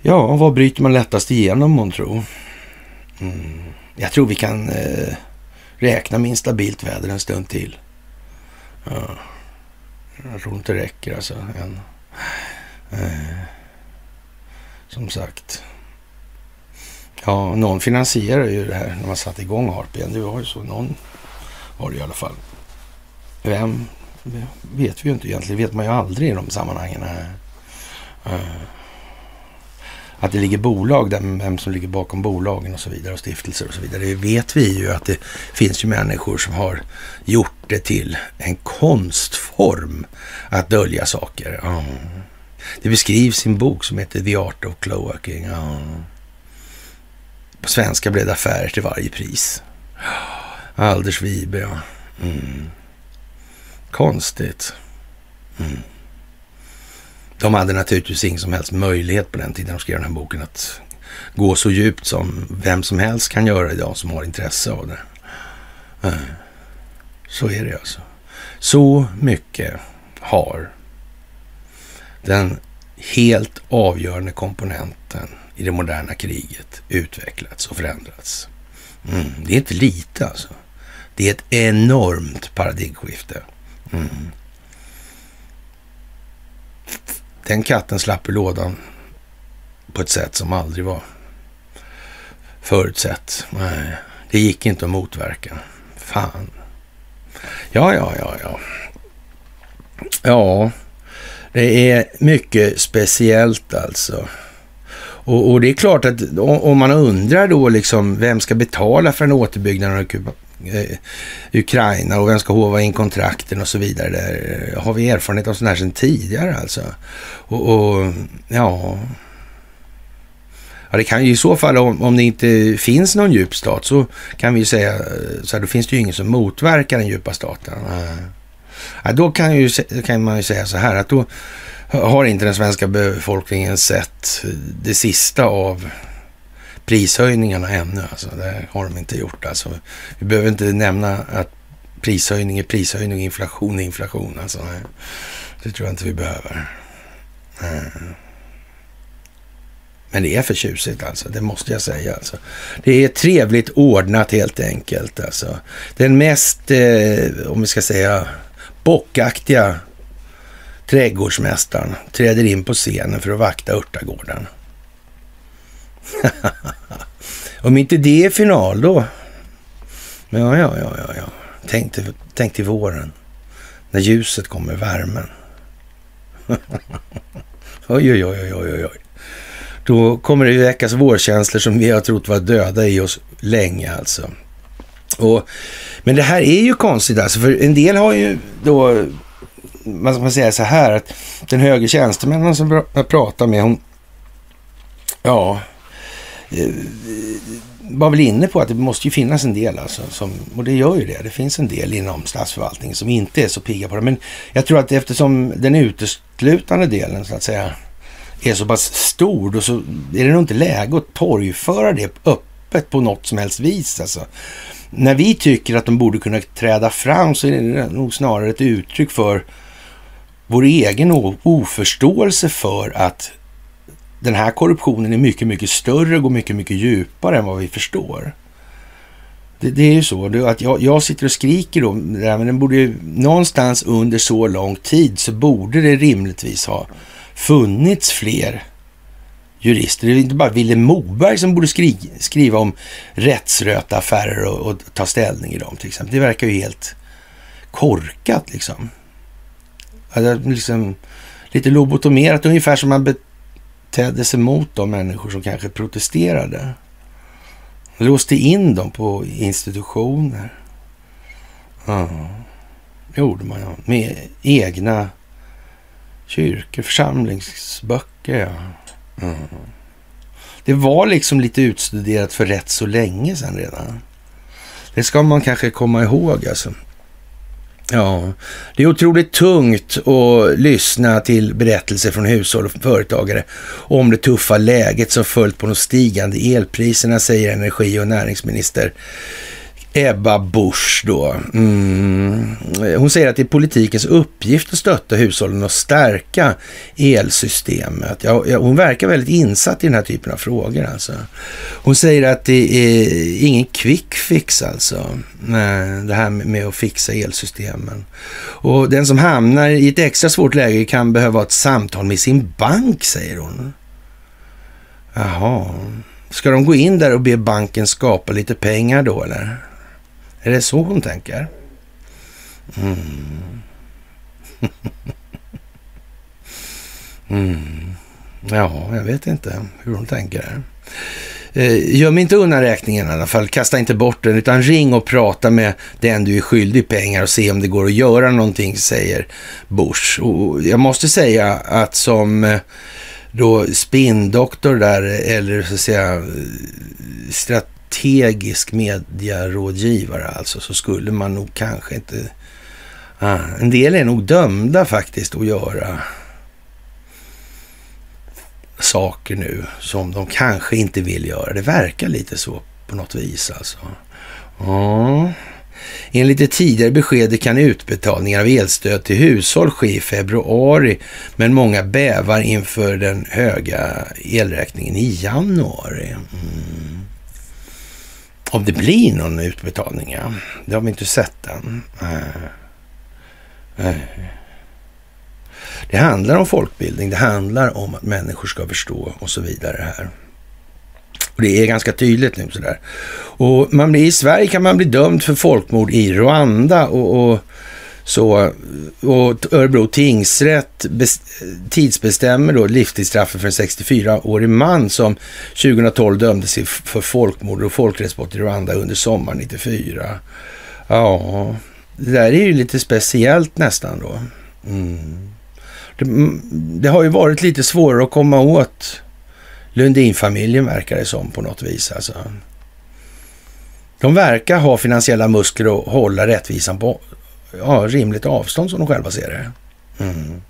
ja, vad bryter man lättast igenom månntro? Mm. Jag tror vi kan eh, räkna med instabilt väder en stund till. Ja. Jag tror inte det räcker alltså. än. eh. som sagt. Ja, någon finansierar ju det här när man satte igång Harp igen. Det var ju så. Någon var det i alla fall. Vem vet vi ju inte egentligen. Det vet man ju aldrig i de sammanhangen. Eh, att det ligger bolag där, vem som ligger bakom bolagen och så vidare och stiftelser och så vidare. Det vet vi ju att det finns ju människor som har gjort det till en konstform att dölja saker. Mm. Det beskrivs i en bok som heter The Art of Cloaking. Mm. På svenska blev det affärer till varje pris. Alders Wibe, ja. Mm. Konstigt. Mm. De hade naturligtvis ingen som helst möjlighet på den tiden de skrev den här boken att gå så djupt som vem som helst kan göra idag som har intresse av det. Mm. Så är det alltså. Så mycket har den helt avgörande komponenten i det moderna kriget utvecklats och förändrats. Mm, det är inte lite alltså. Det är ett enormt paradigmskifte. Mm. Den katten slapp ur lådan på ett sätt som aldrig var förutsett. Nej, det gick inte att motverka. Fan. Ja, ja, ja, ja. Ja, det är mycket speciellt alltså. Och, och, det är klart att om man undrar då liksom vem ska betala för en återbyggnad av eh, Ukraina och vem ska hova in kontrakten och så vidare. Där har vi erfarenhet av sådana här sedan tidigare alltså. Och, och ja... Ja, det kan ju i så fall, om, om det inte finns någon djup stat, så kan vi ju säga, så här, då finns det ju ingen som motverkar den djupa staten. Ja, då kan, ju, kan man ju säga så här, att då har inte den svenska befolkningen sett det sista av prishöjningarna ännu. Alltså, det har de inte gjort. Alltså, vi behöver inte nämna att prishöjning är prishöjning och inflation är inflation. Alltså, det tror jag inte vi behöver. Eh. Men det är för tjusigt alltså, det måste jag säga. Alltså. Det är trevligt ordnat helt enkelt. Alltså. Den mest, eh, om vi ska säga, bockaktiga trädgårdsmästaren träder in på scenen för att vakta örtagården. Om inte det är final då? Ja, ja, ja, ja, ja. Tänk till, tänk till våren. När ljuset kommer, värmen. oj, oj, oj, oj, oj, oj. Då kommer det väckas vårkänslor som vi har trott var döda i oss länge alltså. Och, men det här är ju konstigt alltså, för en del har ju då, man ska säga så här, att den högre tjänstemännen som jag pratar med, hon, ja, Eh, var väl inne på att det måste ju finnas en del alltså, som, och det gör ju det. Det finns en del inom statsförvaltningen som inte är så pigga på det. Men jag tror att eftersom den uteslutande delen så att säga är så pass stor, då så är det nog inte läge att torgföra det öppet på något som helst vis. Alltså. När vi tycker att de borde kunna träda fram så är det nog snarare ett uttryck för vår egen oförståelse för att den här korruptionen är mycket, mycket större och går mycket, mycket djupare än vad vi förstår. Det, det är ju så det, att jag, jag, sitter och skriker då, men den borde ju, någonstans under så lång tid så borde det rimligtvis ha funnits fler jurister. Det är inte bara Ville Moberg som borde skri, skriva om rättsröta affärer och, och, ta ställning i dem till exempel. Det verkar ju helt korkat liksom. Alltså, liksom lite lobotomerat, ungefär som man tedde sig mot de människor som kanske protesterade. Låste in dem på institutioner. Ja, det gjorde man ja. Med egna kyrkor, församlingsböcker. Ja. Mm. Det var liksom lite utstuderat för rätt så länge sedan redan. Det ska man kanske komma ihåg alltså. Ja, det är otroligt tungt att lyssna till berättelser från hushåll och företagare om det tuffa läget som följt på de stigande elpriserna, säger energi och näringsminister Ebba Busch då. Mm. Hon säger att det är politikens uppgift att stötta hushållen och stärka elsystemet. Ja, hon verkar väldigt insatt i den här typen av frågor alltså. Hon säger att det är ingen quick fix alltså. Eh, det här med att fixa elsystemen. Och den som hamnar i ett extra svårt läge kan behöva ett samtal med sin bank, säger hon. Jaha. Ska de gå in där och be banken skapa lite pengar då eller? Är det så hon tänker? Mm. mm. Ja, jag vet inte hur hon tänker. Eh, göm inte undan räkningen i alla fall. Kasta inte bort den, utan ring och prata med den du är skyldig pengar och se om det går att göra någonting, säger Bush. Och jag måste säga att som eh, då spindoktor där, eller så att säga eh, strategisk mediarådgivare alltså, så skulle man nog kanske inte... Ah, en del är nog dömda faktiskt att göra saker nu som de kanske inte vill göra. Det verkar lite så på något vis alltså. Ah. Enligt det tidigare beskedet kan utbetalningar av elstöd till hushåll ske i februari, men många bävar inför den höga elräkningen i januari. Mm. Om det blir någon utbetalning, ja. Det har vi inte sett än. Eh, eh. Det handlar om folkbildning, det handlar om att människor ska förstå och så vidare här. Och det är ganska tydligt nu sådär. Och man blir, i Sverige kan man bli dömd för folkmord i Rwanda och, och så. Och Örebro tingsrätt tidsbestämmer då livstidsstraffet för en 64-årig man som 2012 dömdes för folkmord och folkrättsbrott i Rwanda under sommaren 94. Ja, det där är ju lite speciellt nästan då. Mm. Det, det, har ju varit lite svårare att komma åt Lundin-familjen verkar det som på något vis. Alltså. De verkar ha finansiella muskler att hålla rättvisan på ja, rimligt avstånd som de själva ser det. Mm.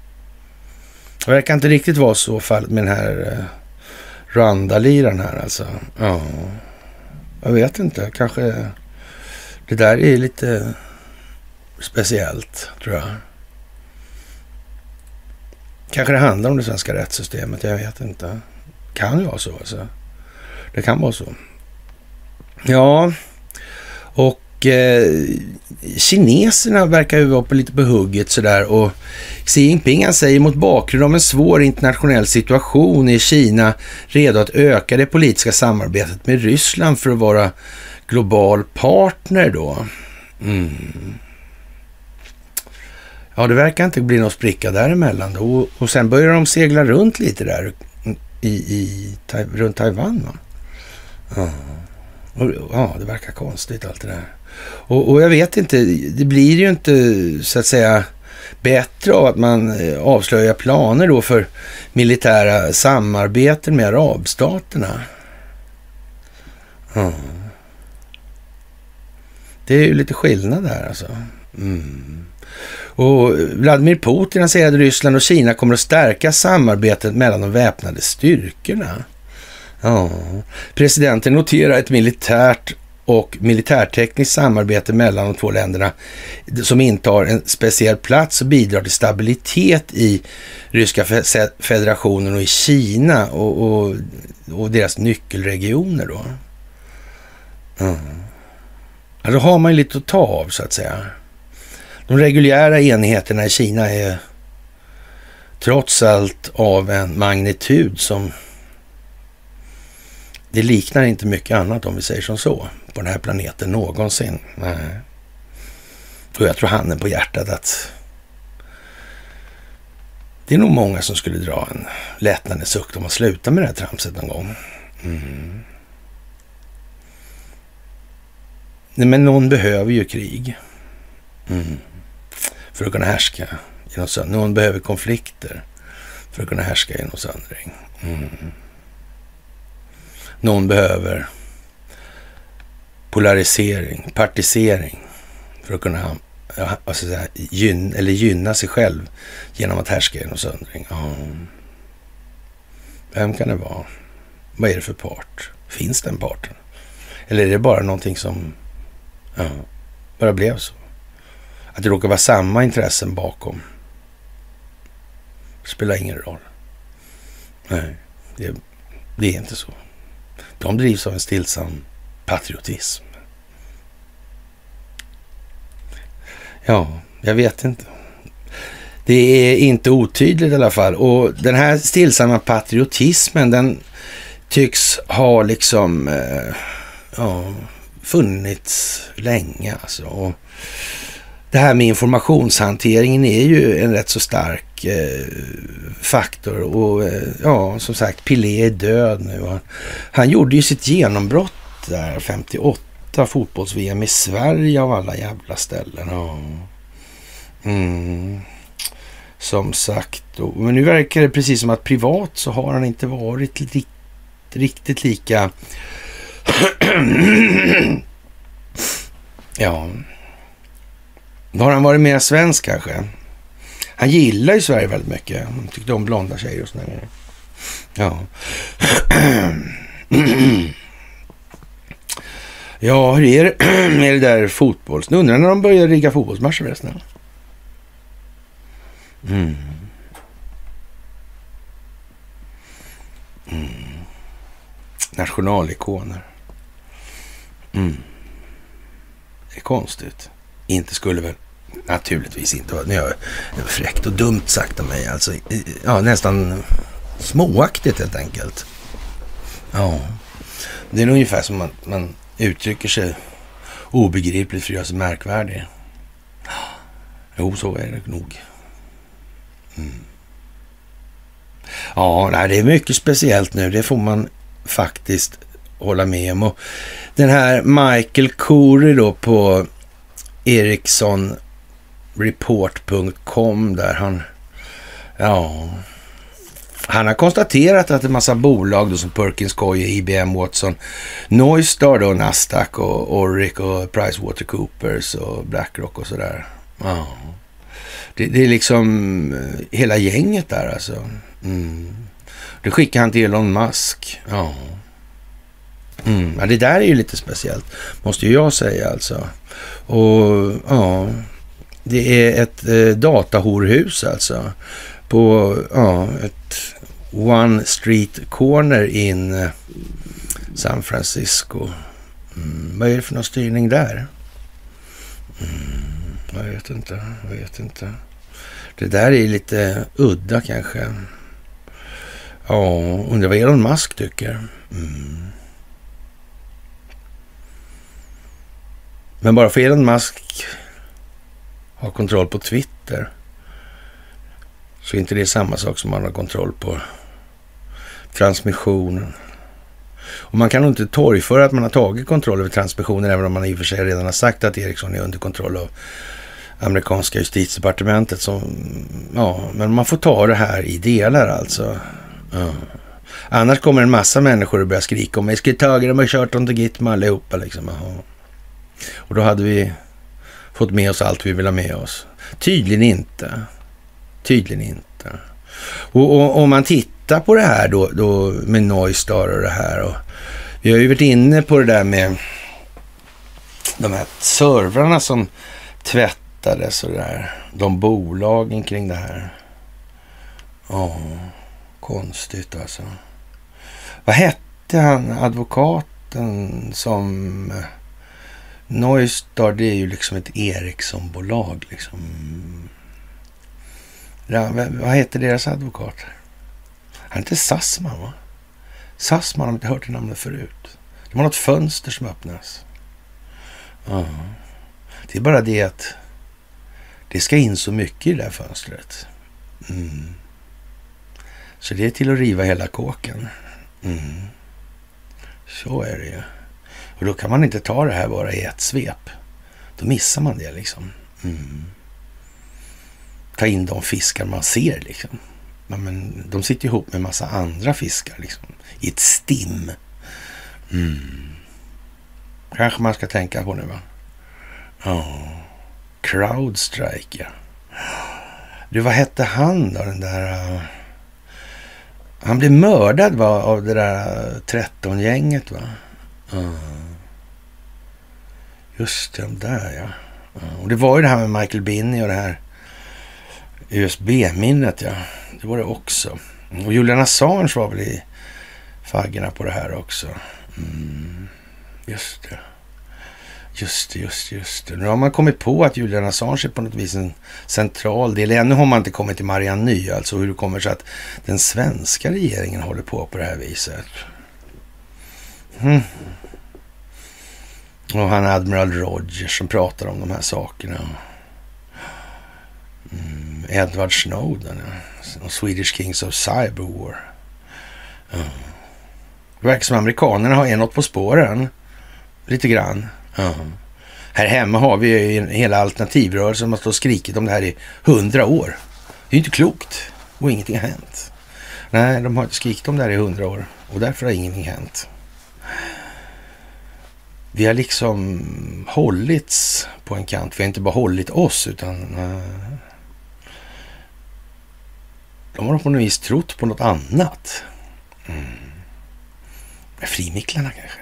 Det verkar inte riktigt vara så fallet med den här eh, Rwanda-liran här alltså. Ja, jag vet inte. Kanske det där är lite speciellt tror jag. Kanske det handlar om det svenska rättssystemet. Jag vet inte. Kan ju vara så alltså. Det kan vara så. Ja, och eh, kineserna verkar ju vara på lite på hugget sådär och Xi Jinping han säger mot bakgrund av en svår internationell situation i Kina redo att öka det politiska samarbetet med Ryssland för att vara global partner då. Mm. Ja, det verkar inte bli någon spricka däremellan då. Och, och sen börjar de segla runt lite där i, i, runt Taiwan. Va? Ja. Och, ja, det verkar konstigt allt det där. Och, och, jag vet inte, det blir ju inte så att säga bättre av att man eh, avslöjar planer då för militära samarbeten med arabstaterna. Mm. Det är ju lite skillnad här alltså. Mm. Och Vladimir Putin säger att Ryssland och Kina kommer att stärka samarbetet mellan de väpnade styrkorna. Ja. Presidenten noterar ett militärt och militärtekniskt samarbete mellan de två länderna som intar en speciell plats och bidrar till stabilitet i Ryska federationen och i Kina och, och, och deras nyckelregioner då. Mm. ja, då har man ju lite att ta av så att säga. De reguljära enheterna i Kina är trots allt av en magnitud som det liknar inte mycket annat om vi säger som så på den här planeten någonsin. Nej. Och jag tror handen på hjärtat att det är nog många som skulle dra en lättnadens suck om man slutar med det här tramset någon gång. Mm. Nej, men någon behöver ju krig. Mm för att kunna härska genom söndring. Någon behöver konflikter för att kunna härska genom söndring. Mm. Någon behöver polarisering, partisering för att kunna alltså gyn, eller gynna sig själv genom att härska genom söndring. Ja. Vem kan det vara? Vad är det för part? Finns den parten? Eller är det bara någonting som ja, bara blev så? Att det råkar vara samma intressen bakom. Spelar ingen roll. Nej, det, det är inte så. De drivs av en stillsam patriotism. Ja, jag vet inte. Det är inte otydligt i alla fall. Och den här stillsamma patriotismen, den tycks ha liksom eh, ja, funnits länge alltså. Och det här med informationshanteringen är ju en rätt så stark eh, faktor. Och eh, ja, som sagt, Pilé är död nu. Han, han gjorde ju sitt genombrott där 58, fotbolls-VM i Sverige av alla jävla ställen. Ja. Mm. Som sagt, och, men nu verkar det precis som att privat så har han inte varit riktigt, riktigt lika... ja, då har han varit mer svensk kanske. Han gillar ju Sverige väldigt mycket. Han tyckte om blonda tjejer och sådär. Ja. Ja, hur är det med det där fotbolls... Nu undrar när de börjar rigga fotbollsmatcher förresten. Mm. Mm. Nationalikoner. Mm. Det är konstigt. Inte skulle väl naturligtvis inte vara... Det var fräckt och dumt sagt av mig. Alltså, ja, nästan småaktigt helt enkelt. Ja, det är ungefär som att man uttrycker sig obegripligt för att göra sig märkvärdig. Jo, så är det nog. Mm. Ja, nej, det är mycket speciellt nu. Det får man faktiskt hålla med om. Och den här Michael Corey då på ericssonreport.com där han, ja, han har konstaterat att en massa bolag då, som Perkins Coie, IBM, Watson, Noistar då, Nasdaq och Oric och Pricewatercoopers och Blackrock och sådär. Ja. Det, det, är liksom eh, hela gänget där alltså. Mm. Det skickar han till Elon Musk. Ja. Mm. ja. Det där är ju lite speciellt, måste ju jag säga alltså. Och ja, det är ett eh, datahorhus alltså. På ja, ett One Street Corner in eh, San Francisco. Mm. Vad är det för någon styrning där? Mm. Jag vet inte, jag vet inte. Det där är lite udda kanske. Ja, undrar vad Elon Musk tycker. Mm. Men bara för Elon Musk har kontroll på Twitter så är inte det samma sak som man har kontroll på transmissionen. Och man kan nog inte torgföra att man har tagit kontroll över transmissionen även om man i och för sig redan har sagt att Ericsson är under kontroll av amerikanska justitiedepartementet. Som, ja, men man får ta det här i delar alltså. Ja. Annars kommer en massa människor att börja skrika om vi skulle tagit dem och kört dem till Gitmo allihopa. Liksom. Och då hade vi fått med oss allt vi vill ha med oss. Tydligen inte. Tydligen inte. Och om man tittar på det här då, då med Noistar och det här. Och vi har ju varit inne på det där med de här servrarna som tvättades och det där. De bolagen kring det här. Ja, konstigt alltså. Vad hette han, advokaten som... Noistar, det är ju liksom ett Ericsson-bolag liksom. Ja, vad heter deras advokat? Han heter Sassman, va? Sassman har inte hört det namnet förut. Det var något fönster som öppnas. Ja. Det är bara det att det ska in så mycket i det där fönstret. Mm. Så det är till att riva hela kåken. Mm. Så är det ju. Och då kan man inte ta det här bara i ett svep. Då missar man det liksom. Mm. Ta in de fiskar man ser liksom. Ja, men de sitter ihop med massa andra fiskar liksom. I ett stim. Mm. Kanske man ska tänka på nu va? Ja. Oh. Crowdstrike ja. Du, vad hette han då, den där... Uh... Han blev mördad va, av det där äh, 13-gänget va? Uh. Just det, där ja. Uh. Och det var ju det här med Michael Binney och det här USB-minnet ja. Det var det också. Och Julian Assange var väl i faggorna på det här också. Mm. Just det. Just det, just det, just det. Nu har man kommit på att Julian Assange är på något vis en central del. Ännu har man inte kommit till Marianne Ny, alltså hur det kommer sig att den svenska regeringen håller på på det här viset. Mm. Och han Admiral Rogers som pratar om de här sakerna. Mm. Edward Snowden och Swedish Kings of Cyberwar. Mm. Det verkar som amerikanerna har något på spåren. Lite grann. Mm. Här hemma har vi ju hela alternativrörelsen som har stått och skrikit om det här i hundra år. Det är ju inte klokt och ingenting har hänt. Nej, de har inte skrikit om det här i hundra år och därför har ingenting hänt. Vi har liksom hållits på en kant. Vi har inte bara hållit oss utan uh, de har på något vis trott på något annat. Mm. Frimicklarna kanske?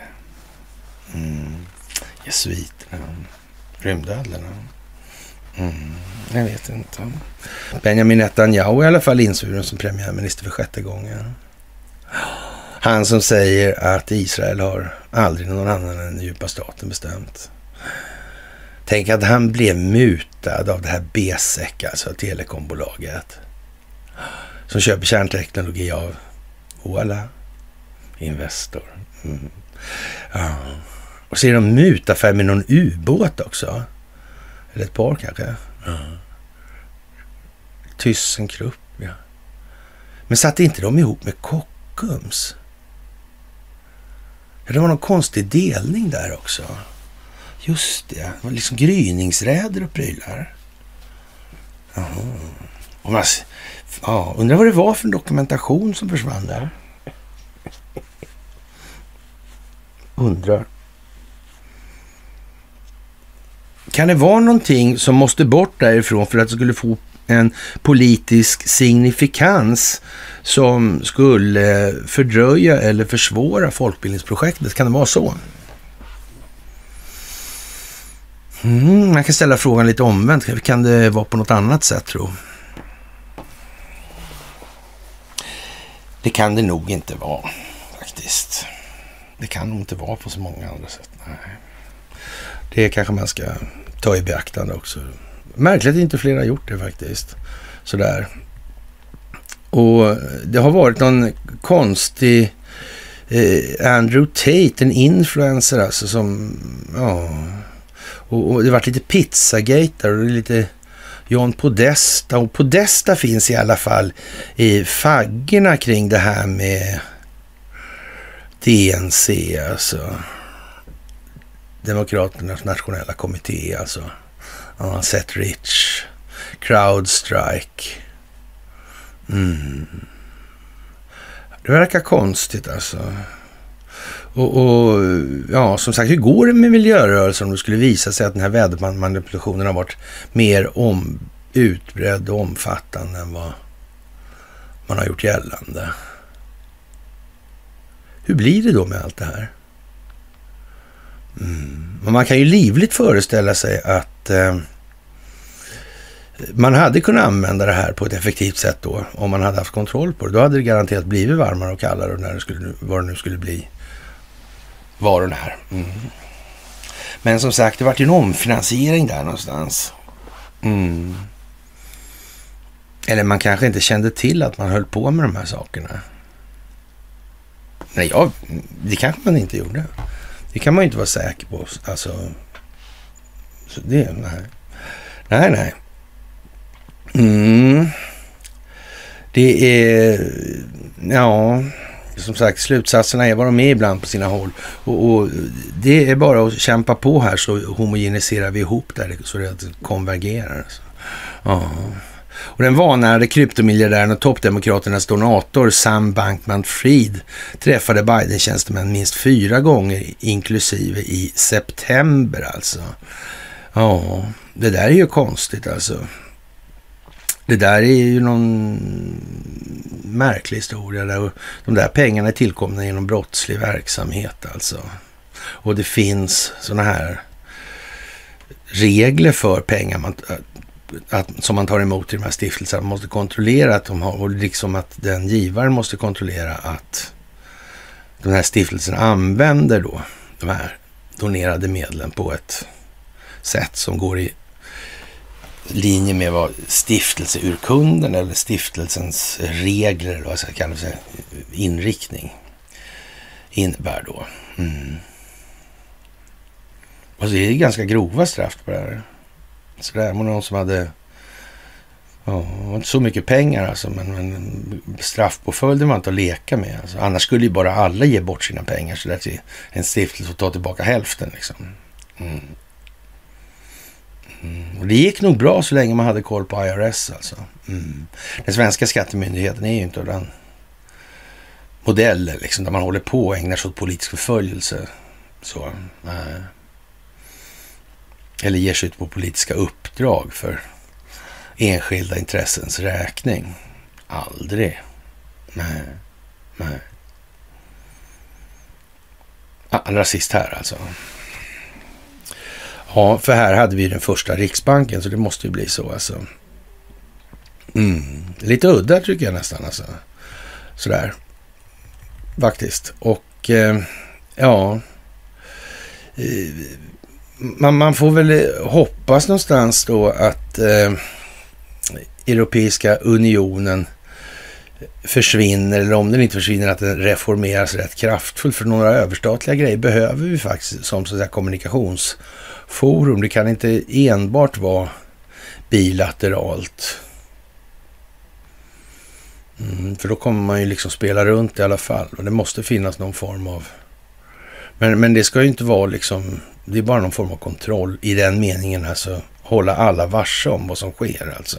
Mm. Jesuiterna? Rymdödlorna? Mm. Jag vet inte. Benjamin Netanyahu är i alla fall insvuren som premiärminister för sjätte gången. Han som säger att Israel har aldrig någon annan än den djupa staten bestämt. Tänk att han blev mutad av det här BSEC, alltså telekombolaget. Som köper kärnteknologi av, Oala Investor. Mm. Ja. Och så är de mutaffär med någon ubåt också. Eller ett par kanske. Ja. Thyssenkrupp, ja. Men satte inte de ihop med Kockums? Det var någon konstig delning där också. Just det, det var liksom gryningsräder och prylar. Jaha. Och man, ja, undrar vad det var för dokumentation som försvann där. Undrar. Kan det vara någonting som måste bort därifrån för att det skulle få en politisk signifikans som skulle fördröja eller försvåra folkbildningsprojektet? Kan det vara så? Mm, man kan ställa frågan lite omvänt. Kan det vara på något annat sätt tro? Det kan det nog inte vara faktiskt. Det kan nog inte vara på så många andra sätt. Nej. Det kanske man ska ta i beaktande också. Märkligt att inte fler har gjort det faktiskt. Sådär. Och det har varit någon konstig eh, Andrew Tate, en influencer alltså som, ja. Och, och det har varit lite pizzagate där och lite John Podesta. Och Podesta finns i alla fall i faggorna kring det här med DNC, alltså. Demokraternas nationella kommitté, alltså. Ja, Seth Rich, Crowdstrike. Mm. Det verkar konstigt alltså. Och, och, ja, som sagt, hur går det med miljörörelsen om det skulle visa sig att den här vädermanipulationen har varit mer om, utbredd och omfattande än vad man har gjort gällande? Hur blir det då med allt det här? Mm. Man kan ju livligt föreställa sig att eh, man hade kunnat använda det här på ett effektivt sätt då, om man hade haft kontroll på det. Då hade det garanterat blivit varmare och kallare när det skulle, vad det nu skulle bli. Var den här. Mm. Men som sagt, det vart ju en omfinansiering där någonstans. Mm. Eller man kanske inte kände till att man höll på med de här sakerna. Nej, ja, det kanske man inte gjorde. Det kan man ju inte vara säker på. Alltså, så det, nej. Nej, nej. Mm. Det är, ja, som sagt, slutsatserna är vad de är ibland på sina håll. Och, och, det är bara att kämpa på här så homogeniserar vi ihop där så det konvergerar. Så. Ja. Och den vanärade kryptomiljardären och toppdemokraternas donator Sam Bankman-Fried träffade Biden-tjänstemän minst fyra gånger, inklusive i september alltså. Ja, det där är ju konstigt alltså. Det där är ju någon märklig historia. Där de där pengarna är tillkomna genom brottslig verksamhet alltså. Och det finns sådana här regler för pengar man, att, som man tar emot i de här stiftelserna. Man måste kontrollera att de har, och liksom att den givaren måste kontrollera att de här stiftelserna använder då de här donerade medlen på ett sätt som går i linje med vad stiftelseurkunden eller stiftelsens regler, eller vad ska jag kalla det, inriktning innebär då. Mm. Alltså det är ganska grova straff på det här. Så det var någon som hade, ja, inte så mycket pengar alltså, men, men straffpåföljden var inte att leka med. Alltså, annars skulle ju bara alla ge bort sina pengar så där till en stiftelse och ta tillbaka hälften liksom. Mm. Mm. Och det gick nog bra så länge man hade koll på IRS alltså. Mm. Den svenska skattemyndigheten är ju inte den modellen liksom, där man håller på och ägnar sig åt politisk förföljelse. Så, nej. Eller ger sig ut på politiska uppdrag för enskilda intressens räkning. Aldrig. Nej. Nej. Ah, Allra sist här alltså. Ja, för här hade vi den första Riksbanken, så det måste ju bli så alltså. Mm. Lite udda tycker jag nästan alltså. Sådär. Faktiskt. Och eh, ja. Eh, man, man, får väl hoppas någonstans då att eh, Europeiska unionen försvinner, eller om den inte försvinner, att den reformeras rätt kraftfullt. För några överstatliga grejer behöver vi faktiskt som så att säga, forum. Det kan inte enbart vara bilateralt. Mm, för då kommer man ju liksom spela runt i alla fall och det måste finnas någon form av... Men, men det ska ju inte vara liksom... Det är bara någon form av kontroll i den meningen, alltså hålla alla varse om vad som sker alltså.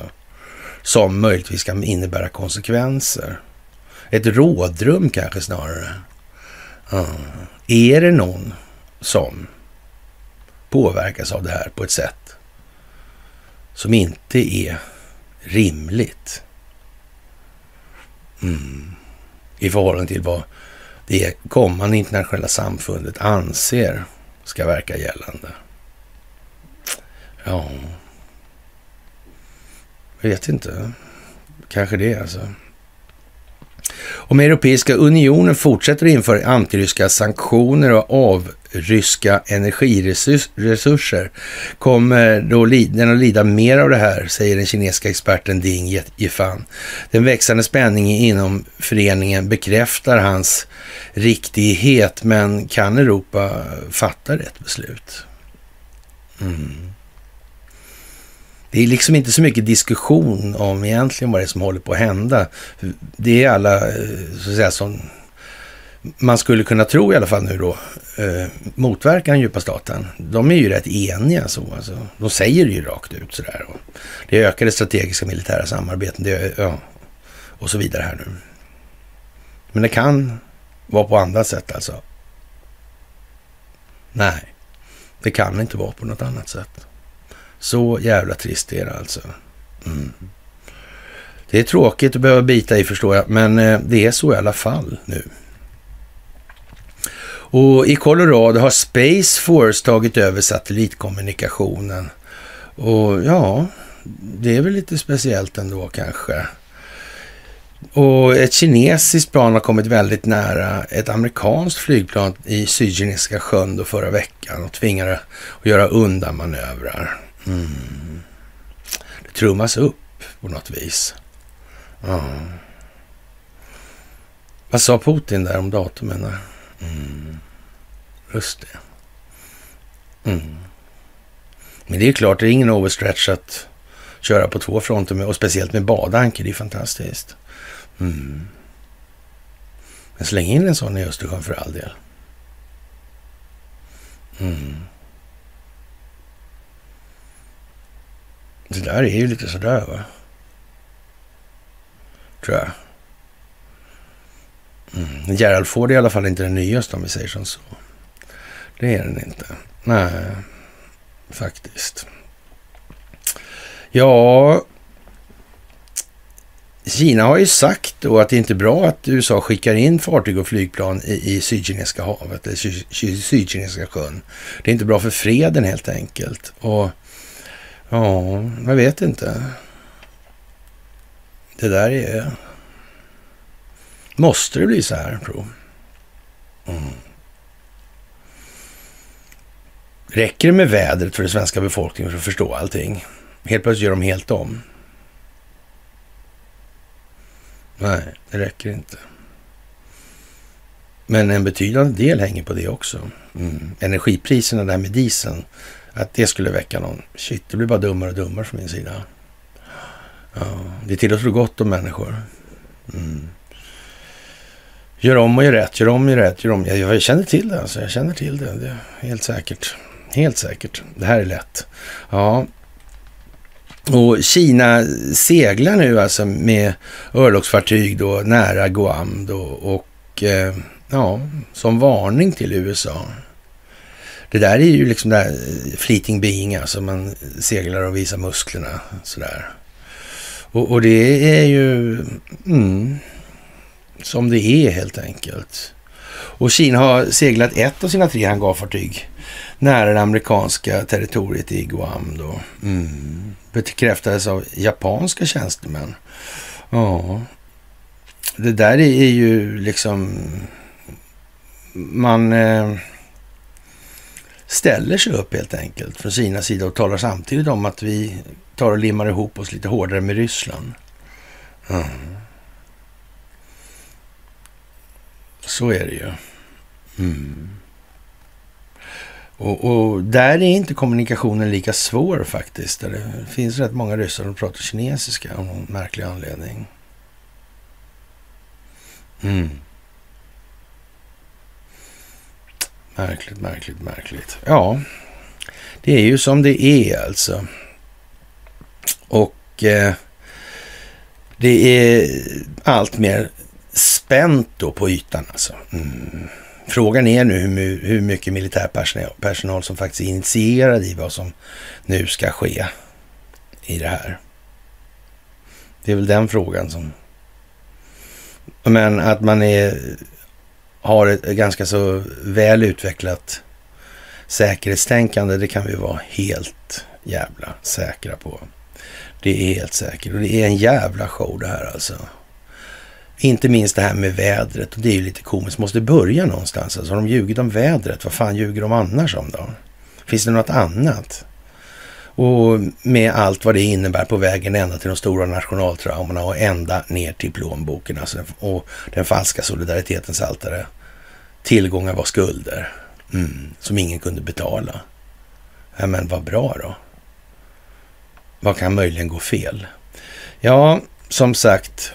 Som möjligtvis kan innebära konsekvenser. Ett rådrum kanske snarare. Mm. Är det någon som påverkas av det här på ett sätt som inte är rimligt Mm. I förhållande till vad det kommande internationella samfundet anser ska verka gällande. Ja, jag vet inte. Kanske det alltså. Om Europeiska unionen fortsätter att införa antiryska sanktioner och avryska energiresurser kommer då den att lida mer av det här, säger den kinesiska experten Ding Yifan. Den växande spänningen inom föreningen bekräftar hans riktighet, men kan Europa fatta rätt beslut? Mm. Det är liksom inte så mycket diskussion om egentligen vad det är som håller på att hända. Det är alla, eh, så att säga, som man skulle kunna tro i alla fall nu då, eh, motverkar den djupa staten. De är ju rätt eniga så. Alltså. De säger det ju rakt ut sådär. Och det är ökade strategiska militära samarbeten det ja, och så vidare här nu. Men det kan vara på andra sätt alltså. Nej, det kan inte vara på något annat sätt. Så jävla trist är det alltså. Mm. Det är tråkigt att behöva bita i förstår jag, men eh, det är så i alla fall nu. Och i Colorado har Space Force tagit över satellitkommunikationen. Och ja, det är väl lite speciellt ändå kanske. Och ett kinesiskt plan har kommit väldigt nära ett amerikanskt flygplan i Sydkinesiska sjön då förra veckan och tvingade att göra undanmanövrar. Mm. Det trummas upp på något vis. Ja. Vad sa Putin där om datumen? Mm. Just det. Mm. Men det är klart, det är ingen overstretch att köra på två fronter med, och speciellt med badanker. Det är fantastiskt. Mm. Men släng in en sån i Östersjön för all del. Mm. Det där är ju lite sådär va. Tror jag. Mm. Gerald Ford är i alla fall inte den nyaste om vi säger som så. Det är den inte. Nej, faktiskt. Ja, Kina har ju sagt då att det inte är bra att USA skickar in fartyg och flygplan i, i Sydkinesiska havet, eller Sydkinesiska sjön. Det är inte bra för freden helt enkelt. Och Ja, jag vet inte. Det där är... Måste det bli så här, tro? Mm. Räcker det med vädret för den svenska befolkningen för att förstå allting? Helt plötsligt gör de helt om. Nej, det räcker inte. Men en betydande del hänger på det också. Mm. Energipriserna där med dieseln, att det skulle väcka någon. Shit, det blir bara dummare och dummare från min sida. Ja, det tillåter gott om människor. Mm. Gör om och gör rätt, gör om och gör rätt, gör om. Jag, jag känner till det alltså, jag känner till det. det helt säkert. Helt säkert. Det här är lätt. Ja. Och Kina seglar nu alltså med örlogsfartyg då nära Guam då och eh, ja, som varning till USA. Det där är ju liksom där eh, fleeting being, alltså man seglar och visar musklerna sådär. Och, och det är ju mm, som det är helt enkelt. Och Kina har seglat ett av sina tre hangarfartyg nära det amerikanska territoriet i Guam. Då. Mm. Bekräftades av japanska tjänstemän. Ja, det där är ju liksom... Man eh, ställer sig upp helt enkelt från sina sida och talar samtidigt om att vi tar och limmar ihop oss lite hårdare med Ryssland. Mm. Så är det ju. Mm. Och, och, där är inte kommunikationen lika svår faktiskt. Det finns rätt många ryssar som pratar kinesiska av någon märklig anledning. Mm. Märkligt, märkligt, märkligt. Ja, det är ju som det är alltså. Och eh, det är allt mer spänt då på ytan alltså. Mm. Frågan är nu hur, hur mycket militärpersonal personal som faktiskt är initierad i vad som nu ska ske i det här. Det är väl den frågan som... Men att man är, har ett ganska så väl utvecklat säkerhetstänkande, det kan vi vara helt jävla säkra på. Det är helt säkert och det är en jävla show det här alltså. Inte minst det här med vädret och det är ju lite komiskt. Måste börja någonstans. Alltså, har de ljugit om vädret? Vad fan ljuger de annars om då? Finns det något annat? Och med allt vad det innebär på vägen ända till de stora nationaltraumorna och ända ner till plånboken alltså, och den falska solidaritetens altare. Tillgångar var skulder mm, som ingen kunde betala. Ja, men vad bra då. Vad kan möjligen gå fel? Ja, som sagt,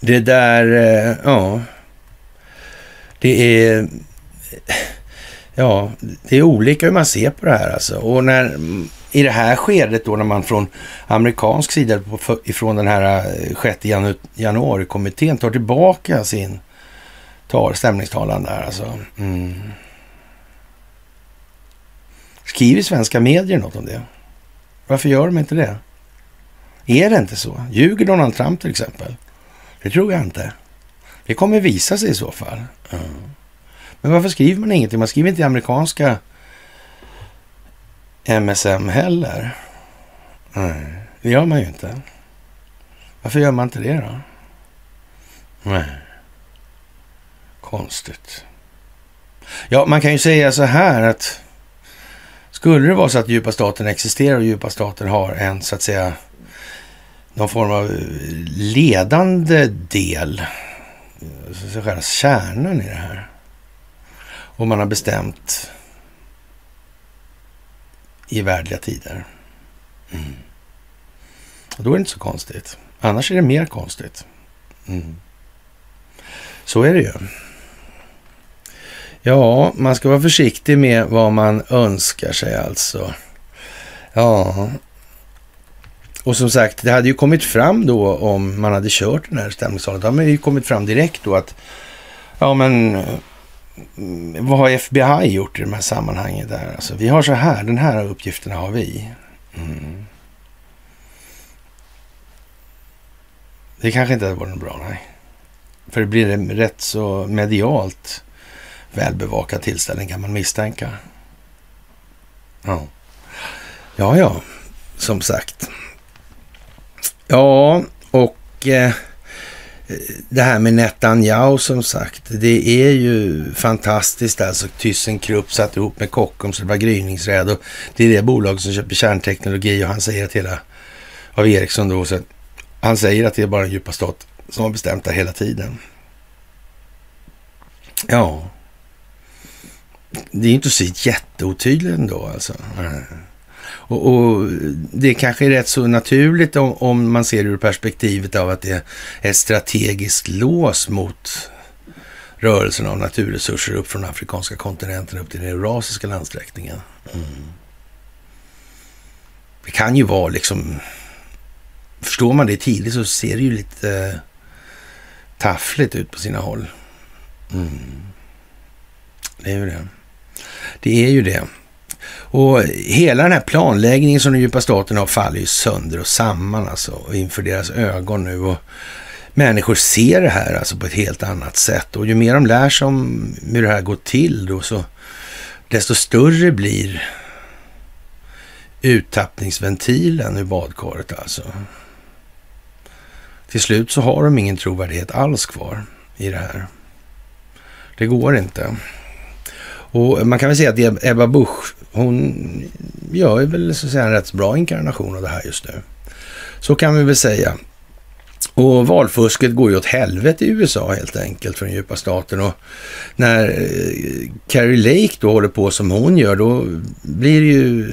det där, eh, ja. Det är, ja, det är olika hur man ser på det här alltså. Och när, i det här skedet då när man från amerikansk sida ifrån den här eh, 6 janu januari-kommittén tar tillbaka sin tar stämningstalan där alltså. Mm. Skriver svenska medier något om det? Varför gör de inte det? Är det inte så? Ljuger Donald Trump till exempel? Det tror jag inte. Det kommer visa sig i så fall. Mm. Men varför skriver man ingenting? Man skriver inte i amerikanska MSM heller. Nej, det gör man ju inte. Varför gör man inte det då? Nej. Konstigt. Ja, man kan ju säga så här att skulle det vara så att djupa staten existerar och djupa staten har en så att säga någon form av ledande del, så själva kärnan i det här. Och man har bestämt i värdliga tider. Mm. Och då är det inte så konstigt. Annars är det mer konstigt. Mm. Så är det ju. Ja, man ska vara försiktig med vad man önskar sig alltså. Ja, och som sagt, det hade ju kommit fram då om man hade kört den här stämningstalet. Det hade ju kommit fram direkt då att, ja men, vad har FBI gjort i de här sammanhangen där? Alltså, vi har så här, den här uppgiften har vi. Mm. Det kanske inte hade varit något bra, nej. För det blir en rätt så medialt välbevakad tillställning kan man misstänka. Ja, ja, ja som sagt. Ja, och eh, det här med Netanyahu som sagt, det är ju fantastiskt. Alltså ThyssenKrupp satt ihop med Kockums, det var gryningsräd och det är det bolag som köper kärnteknologi och han säger att hela, av Ericsson då, så han säger att det är bara en djupa stat som har bestämt det hela tiden. Ja. Det är inte så jätteotydligt ändå alltså. Och, och, det kanske är rätt så naturligt om, om, man ser det ur perspektivet av att det är ett strategiskt lås mot rörelsen av naturresurser upp från afrikanska kontinenten upp till den eurasiska landsträckningen. Mm. Det kan ju vara liksom, förstår man det tidigt så ser det ju lite eh, taffligt ut på sina håll. Mm. Det är ju det. Det är ju det. Och hela den här planläggningen som den djupa staten har faller ju sönder och samman alltså inför deras ögon nu. Och människor ser det här alltså på ett helt annat sätt. Och ju mer de lär sig om hur det här går till då, så desto större blir uttappningsventilen ur badkaret alltså. Till slut så har de ingen trovärdighet alls kvar i det här. Det går inte. Och man kan väl säga att Ebba Busch, hon gör väl så att säga en rätt bra inkarnation av det här just nu. Så kan vi väl säga. Och valfusket går ju åt helvete i USA helt enkelt för den djupa staten. Och när eh, Carrie Lake då håller på som hon gör, då blir det ju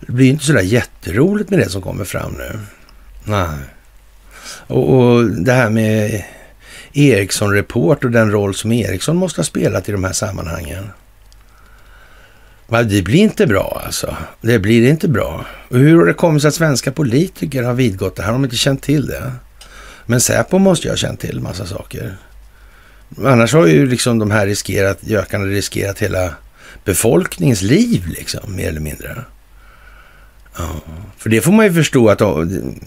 det blir inte sådär jätteroligt med det som kommer fram nu. Nej. Och, och det här med Ericsson-report och den roll som Ericsson måste ha spelat i de här sammanhangen. Det blir inte bra alltså. Det blir inte bra. Och hur har det kommit sig att svenska politiker har vidgått det här? Har de inte känt till det? Men Säpo måste ju ha känt till massa saker. Annars har ju liksom de här riskerat, gökarna riskerat hela befolkningens liv liksom, mer eller mindre. Ja, för det får man ju förstå att,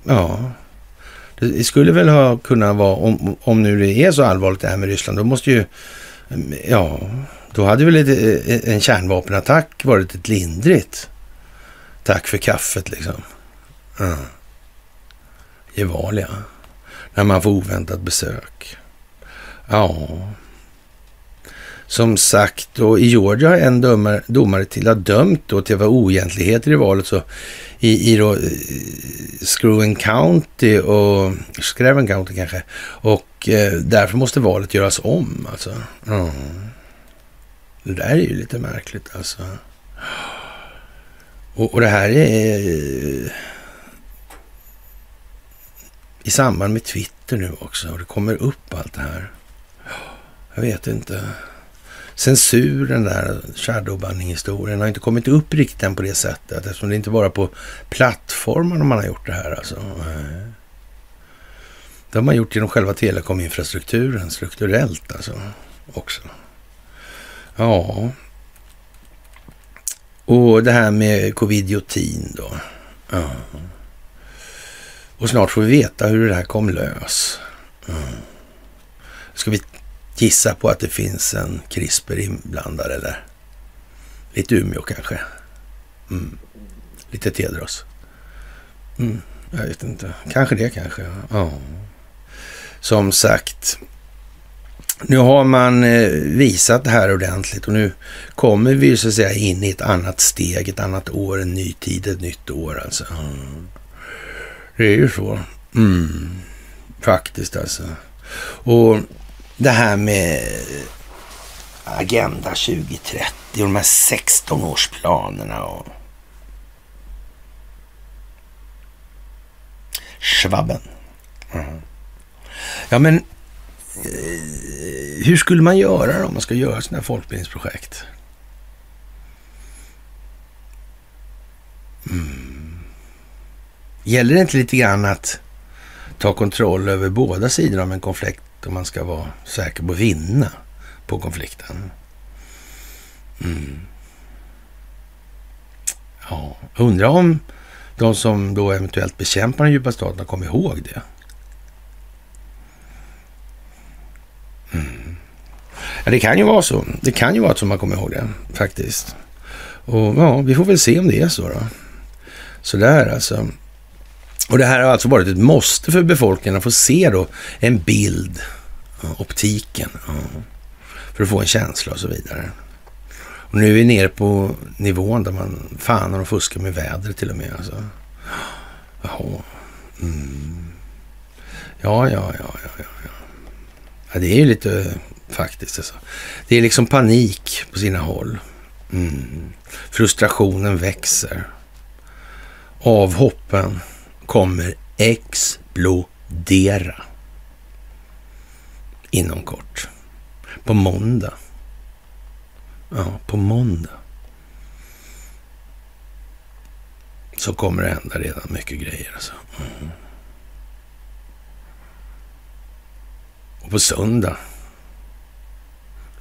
ja, det skulle väl ha kunnat vara, om, om nu det är så allvarligt det här med Ryssland, då måste ju, mm, ja, då hade väl ett, eh, en kärnvapenattack varit ett lindrigt tack för kaffet liksom. Ja. Gevalia. När man får oväntat besök. Ja. Som sagt, och i Georgia har en domare, domare till har dömt då till att vara oegentligheter i valet. Så i, i då, eh, Screwen County och Screven County kanske. Och eh, därför måste valet göras om alltså. Mm. Det där är ju lite märkligt alltså. Och, och det här är eh, i samband med Twitter nu också. Och det kommer upp allt det här. Jag vet inte censuren där, shadowbanning-historien, har inte kommit upp riktigt än på det sättet eftersom det inte bara på plattformarna man har gjort det här. Alltså. Det har man gjort genom själva telekominfrastrukturen strukturellt alltså också. Ja. Och det här med covidiotin då. Ja. Och snart får vi veta hur det här kom lös. Mm. Ska vi gissa på att det finns en CRISPR inblandad eller lite Umeå kanske. Mm. Lite Tedros. Mm. Jag vet inte. Kanske det kanske. Ja. Som sagt. Nu har man eh, visat det här ordentligt och nu kommer vi så att säga in i ett annat steg, ett annat år, en ny tid, ett nytt år alltså. Mm. Det är ju så. Mm. Faktiskt alltså. Och det här med Agenda 2030 och de här 16-årsplanerna och Schwabben. Mm. Ja, men eh, hur skulle man göra då om man ska göra sådana här folkbildningsprojekt? Mm. Gäller det inte lite grann att ta kontroll över båda sidor av en konflikt om man ska vara säker på att vinna på konflikten. Mm. Ja, undrar om de som då eventuellt bekämpar den djupa staten har kommit ihåg det. Mm. Ja, det kan ju vara så. Det kan ju vara så man kommer ihåg det faktiskt. Och ja, vi får väl se om det är så då. Sådär alltså. Och det här har alltså varit ett måste för befolkningen att få se då en bild, optiken, för att få en känsla och så vidare. Och nu är vi nere på nivån där man fan har fuskar med vädret till och med. Alltså. Jaha. Mm. Ja, ja, ja, ja, ja, ja. Det är ju lite faktiskt. Alltså. Det är liksom panik på sina håll. Mm. Frustrationen växer. Avhoppen kommer explodera inom kort. På måndag. Ja, på måndag. Så kommer det hända redan mycket grejer alltså. Mm. Och på söndag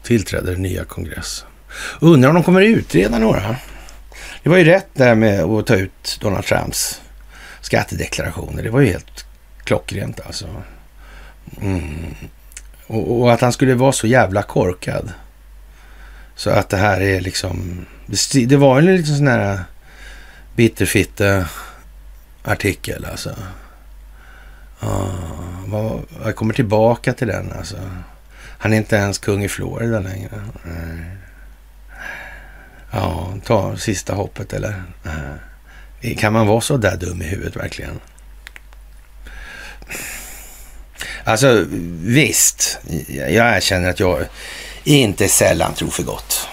tillträder den nya kongressen. Undrar om de kommer utreda några. Det var ju rätt där med att ta ut Donald Trumps skattedeklarationer. Det var ju helt klockrent alltså. Mm. Och, och, att han skulle vara så jävla korkad. Så att det här är liksom... Det, det var en liksom sån här bitterfitte artikel alltså. Uh, jag kommer tillbaka till den alltså. Han är inte ens kung i Florida längre. Nej. Ja, ta sista hoppet eller? Nej. Kan man vara så där dum i huvudet verkligen? Alltså visst, jag erkänner att jag inte sällan tror för gott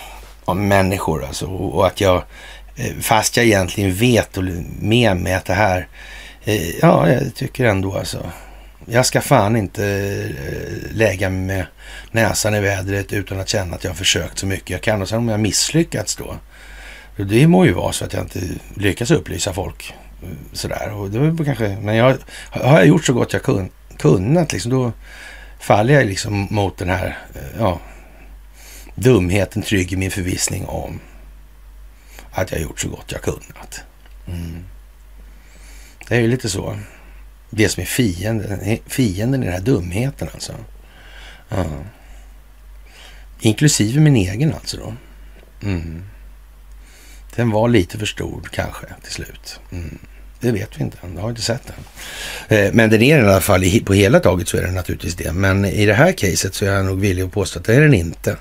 om människor. Alltså, och att jag, eh, fast jag egentligen vet och med mig att det här, eh, ja, jag tycker ändå alltså. Jag ska fan inte eh, lägga mig med näsan i vädret utan att känna att jag har försökt så mycket jag kan. Och sen om jag misslyckats då. Det må ju vara så att jag inte lyckas upplysa folk eh, sådär. Och det var kanske, men jag, har jag gjort så gott jag kun, kunnat, liksom, då faller jag liksom mot den här eh, ja, dumheten trygg i min förvissning om att jag gjort så gott jag kunnat. Mm. Det är ju lite så. Det som är fienden, fienden i den här dumheten alltså. Ja. Inklusive min egen alltså då. Mm. Den var lite för stor kanske till slut. Mm. Det vet vi inte Jag har inte sett den. Eh, men den är i alla fall, på hela taget så är den naturligtvis det. Men i det här caset så är jag nog villig att påstå att det är den inte.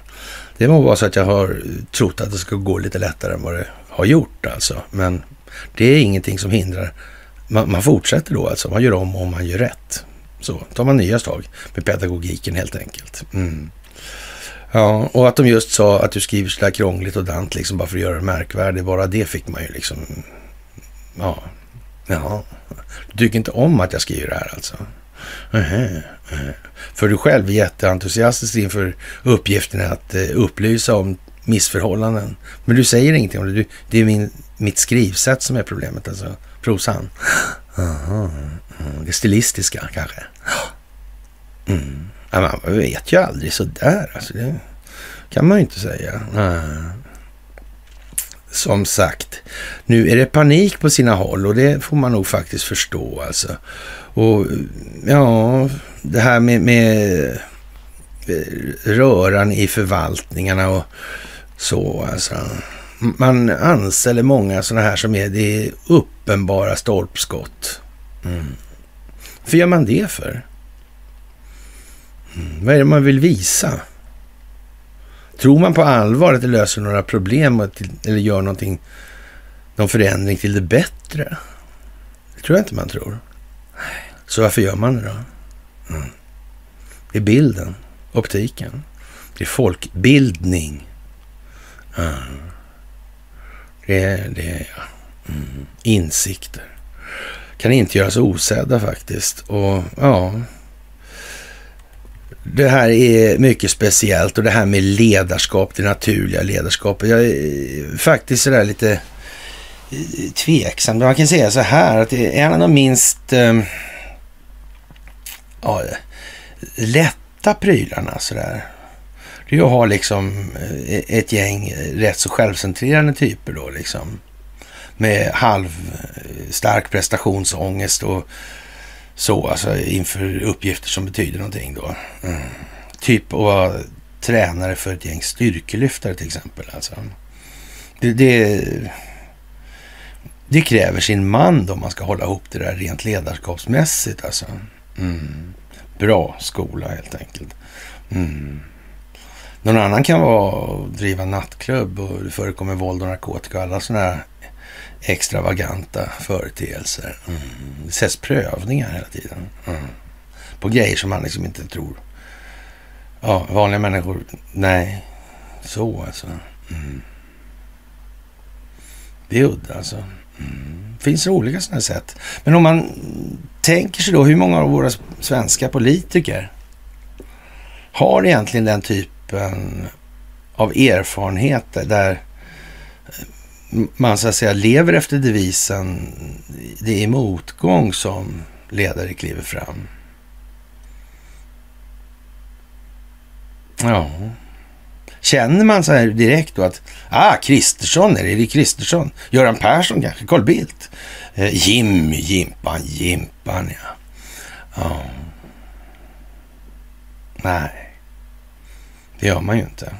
Det må vara så att jag har trott att det ska gå lite lättare än vad det har gjort alltså. Men det är ingenting som hindrar. Man, man fortsätter då alltså. Man gör om om man gör rätt. Så tar man nya tag med pedagogiken helt enkelt. Mm. Ja, och att de just sa att du skriver sådär krångligt och dant liksom bara för att göra det märkvärdigt. Bara det fick man ju liksom... Ja, ja. Du tycker inte om att jag skriver det här alltså? Uh-huh, uh-huh. För du själv är jätteentusiastisk inför uppgiften att uh, upplysa om missförhållanden. Men du säger ingenting om det. Du, det är min, mitt skrivsätt som är problemet, alltså prosan. Uh-huh, det stilistiska kanske. Mm. Ja, man vet ju aldrig sådär. Alltså, det kan man ju inte säga. Som sagt, nu är det panik på sina håll och det får man nog faktiskt förstå alltså. Och ja, det här med, med eh, röran i förvaltningarna och så alltså. Man anställer många sådana här som är det uppenbara stolpskott. Mm. För gör man det för? Mm. Vad är det man vill visa? Tror man på allvar att det löser några problem eller gör någonting, någon förändring till det bättre? Det tror jag inte man tror. Så varför gör man det då? Mm. Det är bilden, optiken. Det är folkbildning. Mm. Det är, det är ja. mm. insikter. Kan inte göras osedda faktiskt. Och ja, det här är mycket speciellt och det här med ledarskap, det naturliga ledarskapet. Jag är faktiskt sådär lite eh, tveksam. Man kan säga så här att det är en av de minst ehm, ja, lätta prylarna sådär. Det är att ha liksom eh, ett gäng eh, rätt så självcentrerande typer då liksom. Med halvstark prestationsångest och så, alltså inför uppgifter som betyder någonting då. Mm. Typ att vara tränare för ett gäng styrkelyftare till exempel. Alltså. Det, det, det kräver sin man då man ska hålla ihop det där rent ledarskapsmässigt. Alltså. Mm. Bra skola helt enkelt. Mm. Någon annan kan vara att driva nattklubb och det förekommer våld och narkotika och alla sådana här extravaganta företeelser. Mm. Det sätts prövningar hela tiden. Mm. På grejer som man liksom inte tror Ja, vanliga människor. Nej, så alltså. Mm. Det är udda alltså. Mm. Det finns olika sådana sätt. Men om man tänker sig då hur många av våra svenska politiker har egentligen den typen av erfarenheter där man så att säga lever efter devisen det är motgång som ledare kliver fram. Ja. Känner man så här direkt då att, ah, Kristersson är det, det Kristersson. Göran Persson kanske, Carl Bildt. Eh, Jim, Jimpan, Jimpan, ja. ja. Nej, det gör man ju inte.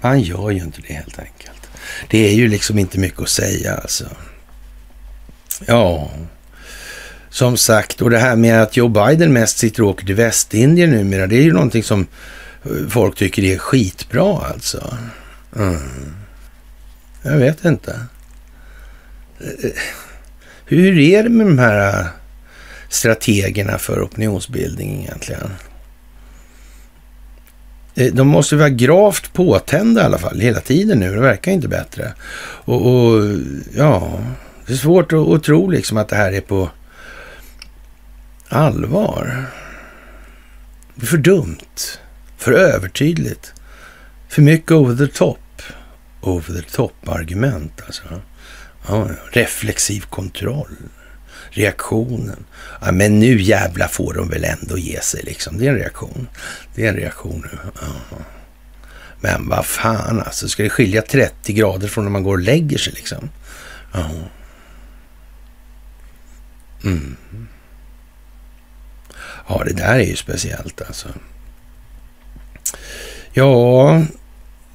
Man gör ju inte det helt enkelt. Det är ju liksom inte mycket att säga alltså. Ja, som sagt, och det här med att Joe Biden mest sitter och åker till Västindien numera, det är ju någonting som eh, folk tycker är skitbra alltså. Mm. Jag vet inte. Eh, hur är det med de här eh, strategerna för opinionsbildning egentligen? Eh, de måste vara gravt påtända i alla fall hela tiden nu. Det verkar inte bättre. Och, och ja, det är svårt att, att, tro liksom att det här är på allvar. Det är för dumt. För övertydligt. För mycket over the top. Over the top-argument alltså. Ja, reflexiv kontroll. Reaktionen. Ja, men nu jävla får de väl ändå ge sig liksom. Det är en reaktion. Det är en reaktion nu. Ja. Men vad fan alltså. Ska det skilja 30 grader från när man går och lägger sig liksom? Ja. Mm. Ja, det där är ju speciellt alltså. Ja,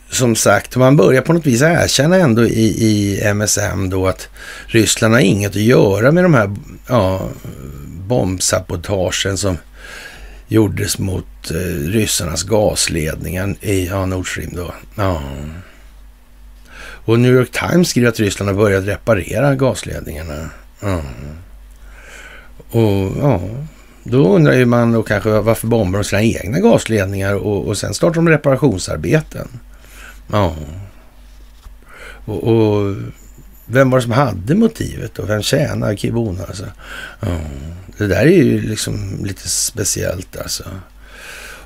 som sagt, man börjar på något vis erkänna ändå i, i MSM då att Ryssland har inget att göra med de här ja, bombsabotagen som gjordes mot eh, ryssarnas gasledningar i ja, Nord Stream då. Ja. Och New York Times skriver att Ryssland har börjat reparera gasledningarna. Ja. Och ja, då undrar ju man då kanske varför bombar de sina egna gasledningar och, och sen startar de reparationsarbeten. Ja. Och, och, vem var det som hade motivet och vem tjänar Kibona? Alltså? Ja. Det där är ju liksom lite speciellt alltså.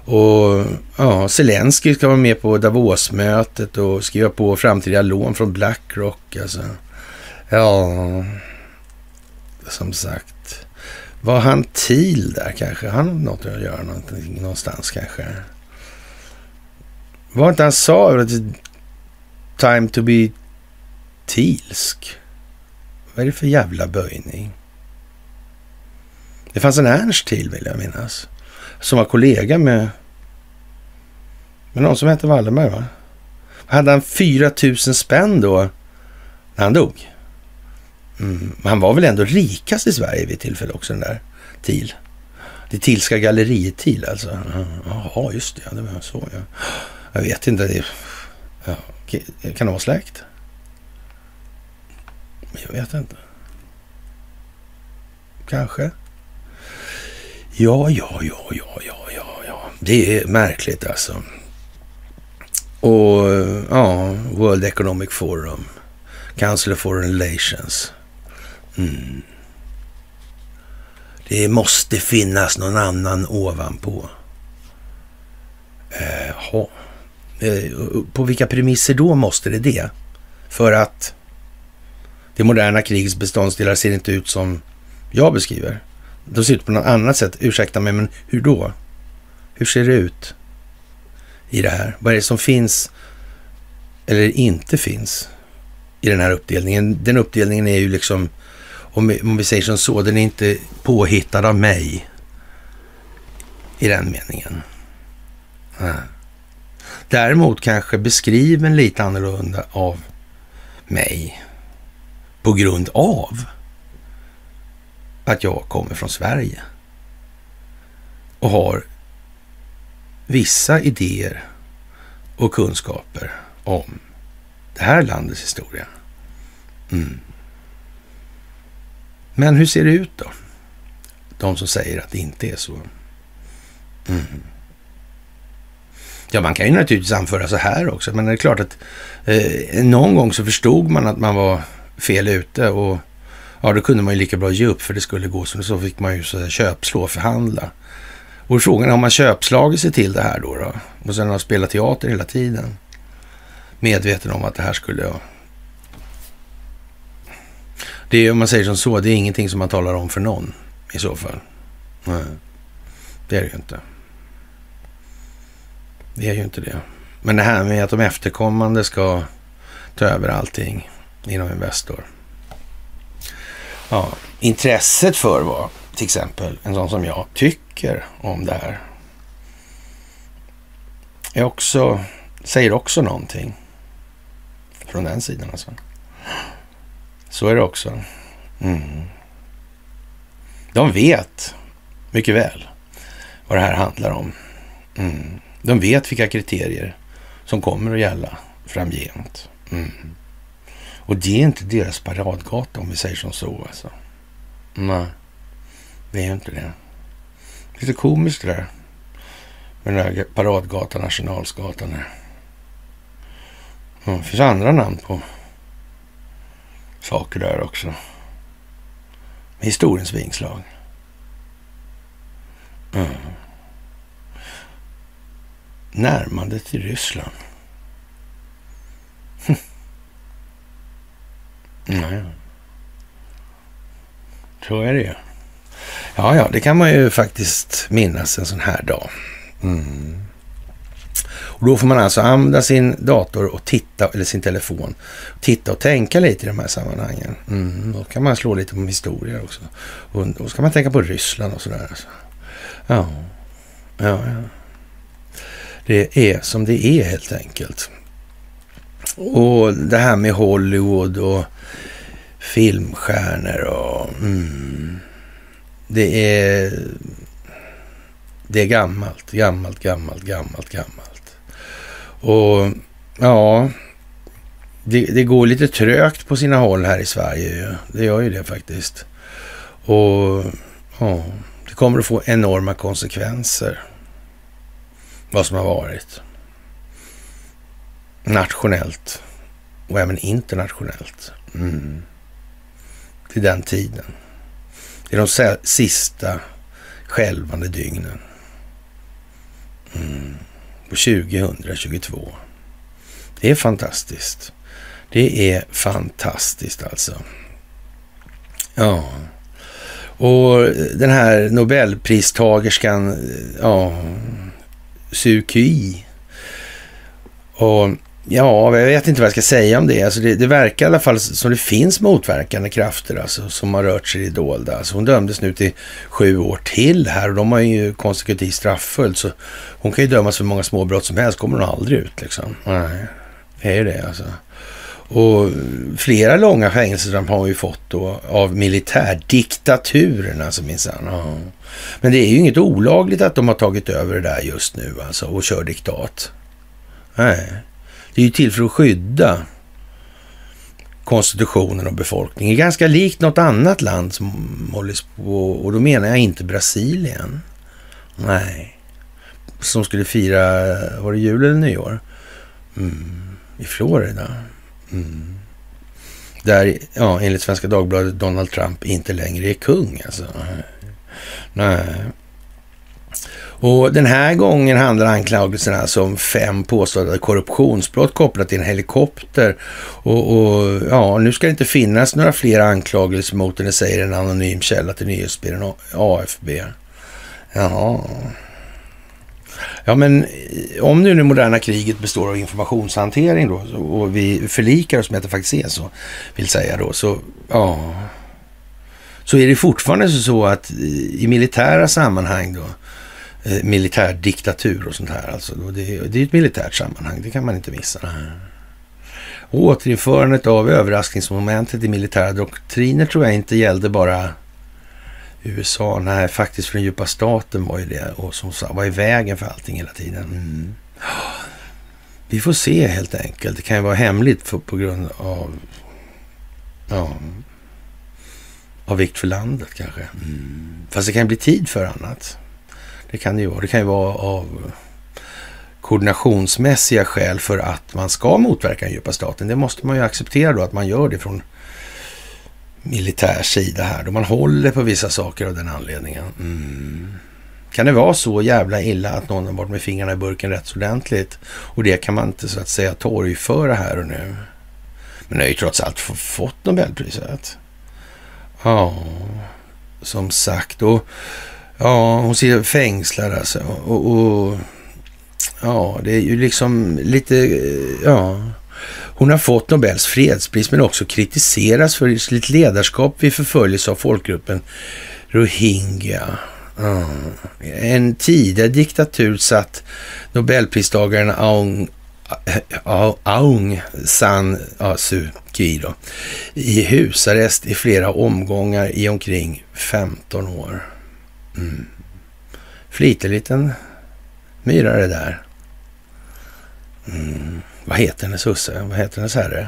Och ja, Zelensky ska vara med på Davos-mötet och skriva på framtida lån från Blackrock. Alltså. Ja, som sagt. Var han Thiel där kanske? Han har något att göra någonting någonstans kanske. Var inte han sa att time to be Thielsk? Vad är det för jävla böjning? Det fanns en Ernst till vill jag minnas. Som var kollega med, med någon som hette Wallenberg va? Hade han 4 000 spänn då när han dog? Mm. Han var väl ändå rikast i Sverige vid tillfälle också, den där Thiel. Det Thielska galleriet Thiel alltså. Jaha, just det. Ja, det var så ja. Jag vet inte. Det, ja, kan det vara släkt? Jag vet inte. Kanske. Ja, ja, ja, ja, ja, ja, ja. Det är märkligt alltså. Och ja, World Economic Forum, Council of Foreign Relations. Mm. Det måste finnas någon annan ovanpå. Jaha. Eh, Eh, på vilka premisser då måste det det? För att det moderna krigets beståndsdelar ser inte ut som jag beskriver. De ser ut på något annat sätt. Ursäkta mig, men hur då? Hur ser det ut i det här? Vad är det som finns eller inte finns i den här uppdelningen? Den uppdelningen är ju liksom om vi, säger som så, den är inte påhittad av mig i den meningen. Däremot kanske beskriven lite annorlunda av mig på grund av att jag kommer från Sverige och har vissa idéer och kunskaper om det här landets historia. Mm. Men hur ser det ut då? De som säger att det inte är så. Mm. Ja, man kan ju naturligtvis anföra så här också, men det är klart att eh, någon gång så förstod man att man var fel ute och ja, då kunde man ju lika bra ge upp för det skulle gå som så fick man ju så köpslå och förhandla. Och frågan är, har man köpslagit sig till det här då? då? Och sen har spelat teater hela tiden. Medveten om att det här skulle... Ja. Det är, om man säger som så, det är ingenting som man talar om för någon i så fall. Nej, det är det ju inte. Det är ju inte det. Men det här med att de efterkommande ska ta över allting inom Investor. Ja, intresset för vad till exempel en sån som jag tycker om det här är också, säger också någonting från den sidan alltså. Så är det också. Mm. De vet mycket väl vad det här handlar om. Mm. De vet vilka kriterier som kommer att gälla framgent. Mm. Och det är inte deras paradgata om vi säger som så alltså. Nej, det är inte det. Lite komiskt det där. Med den här paradgatan, nationalsgatan. Ja, mm, det finns andra namn på saker där också. Med historiens vingslag. Mm. Närmandet till Ryssland. Hm. Nej. Så är det ju. Ja, ja, det kan man ju faktiskt minnas en sån här dag. Mm. Och då får man alltså använda sin dator och titta, eller sin telefon, titta och tänka lite i de här sammanhangen. Mm. Då kan man slå lite på historia också. Och då ska man tänka på Ryssland och sådär. Alltså. Ja. ja, ja. Det är som det är helt enkelt. Och det här med Hollywood och filmstjärnor och... Mm, det är... Det är gammalt, gammalt, gammalt, gammalt, gammalt. Och ja, det, det, går lite trögt på sina håll här i Sverige. Det gör ju det faktiskt. Och ja, det kommer att få enorma konsekvenser. Vad som har varit. Nationellt och även internationellt. Mm till den tiden. Det är de sista skälvande dygnen. Mm. På 2022. Det är fantastiskt. Det är fantastiskt alltså. Ja. Och den här nobelpristagerskan, ja, Suu Kyi. Och Ja, jag vet inte vad jag ska säga om det. Alltså det, det verkar i alla fall som det finns motverkande krafter alltså, som har rört sig i det dolda. Alltså hon dömdes nu till sju år till här och de har ju konsekutivt straffullt. Så hon kan ju dömas för många småbrott som helst, kommer hon aldrig ut liksom. Nej, det är ju det alltså. Och flera långa fängelsestraff har ju fått då av militärdiktaturerna alltså minsann. Ja. Men det är ju inget olagligt att de har tagit över det där just nu alltså och kör diktat. Nej. Det är ju till för att skydda konstitutionen och befolkningen. Ganska likt något annat land som hålls på, och då menar jag inte Brasilien. Nej. Som skulle fira, var det jul eller nyår? Mm. I Florida. Mm. Där, ja, enligt Svenska Dagbladet, Donald Trump inte längre är kung alltså. Nej. Och den här gången handlar anklagelserna alltså om fem påstådda korruptionsbrott kopplat till en helikopter. Och, och, ja, nu ska det inte finnas några fler anklagelser mot henne, säger en anonym källa till nyhetsbyrån AFB. Jaha. Ja, men eh, om nu det moderna kriget består av informationshantering då och vi förlikar oss med att det faktiskt är så, vill säga då, så ja, så är det fortfarande så att eh, i militära sammanhang då, eh, militärdiktatur och sånt här. Alltså, det, det är ett militärt sammanhang, det kan man inte missa. Återinförandet av överraskningsmomentet i militära doktriner tror jag inte gällde bara USA. Nej, faktiskt för den djupa staten var ju det och som var i vägen för allting hela tiden. Mm. Vi får se helt enkelt. Det kan ju vara hemligt för, på grund av ja, av vikt för landet kanske. Mm. Fast det kan bli tid för annat. Det kan det ju vara. Det kan ju vara av koordinationsmässiga skäl för att man ska motverka den djupa staten. Det måste man ju acceptera då att man gör det från militär sida här. Då man håller på vissa saker av den anledningen. Mm. Kan det vara så jävla illa att någon har varit med fingrarna i burken rätt så ordentligt? Och det kan man inte så att säga torgföra här och nu. Men har ju trots allt fått Nobelpriset. Ja, som sagt. Och ja, hon sitter fängslad alltså. Och, och ja, det är ju liksom lite, eh, ja. Hon har fått Nobels fredspris men också kritiseras för sitt ledarskap vid förföljelse av folkgruppen rohingya. Mm. En tidigare diktatur satt Nobelpristagaren Aung, Aung San Suu Kyi då, i husarrest i flera omgångar i omkring 15 år. Mm. Flitig liten myra det där. Mm. Vad heter hennes husse? Vad heter hennes herre?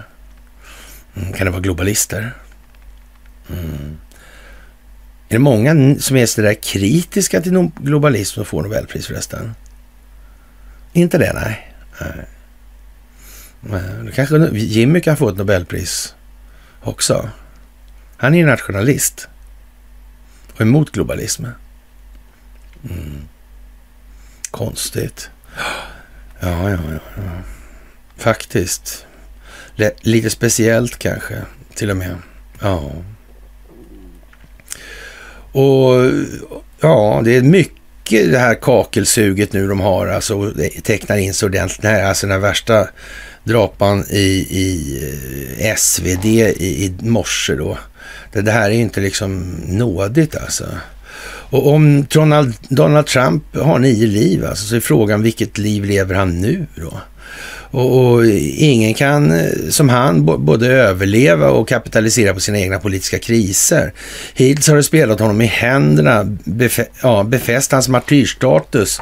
Mm. Kan det vara globalister? Mm. Är det många som är sådär kritiska till globalism som får Nobelpris förresten? Inte det, nej. nej. Då kanske Jimmy kan få ett Nobelpris också. Han är ju nationalist och emot globalism. Mm. Konstigt. Ja, ja, ja, ja. Faktiskt. Lite speciellt kanske, till och med. Ja. Och ja, det är mycket det här kakelsuget nu de har, alltså tecknar in så ordentligt. Det här alltså den värsta drapan i, i eh, SvD i, i morse då. Det, det här är ju inte liksom nådigt alltså. Och om Donald, Donald Trump har nio liv, alltså, så är frågan vilket liv lever han nu då? Och, och, ingen kan eh, som han både överleva och kapitalisera på sina egna politiska kriser. Hittills har det spelat honom i händerna, befä ja, befäst hans martyrstatus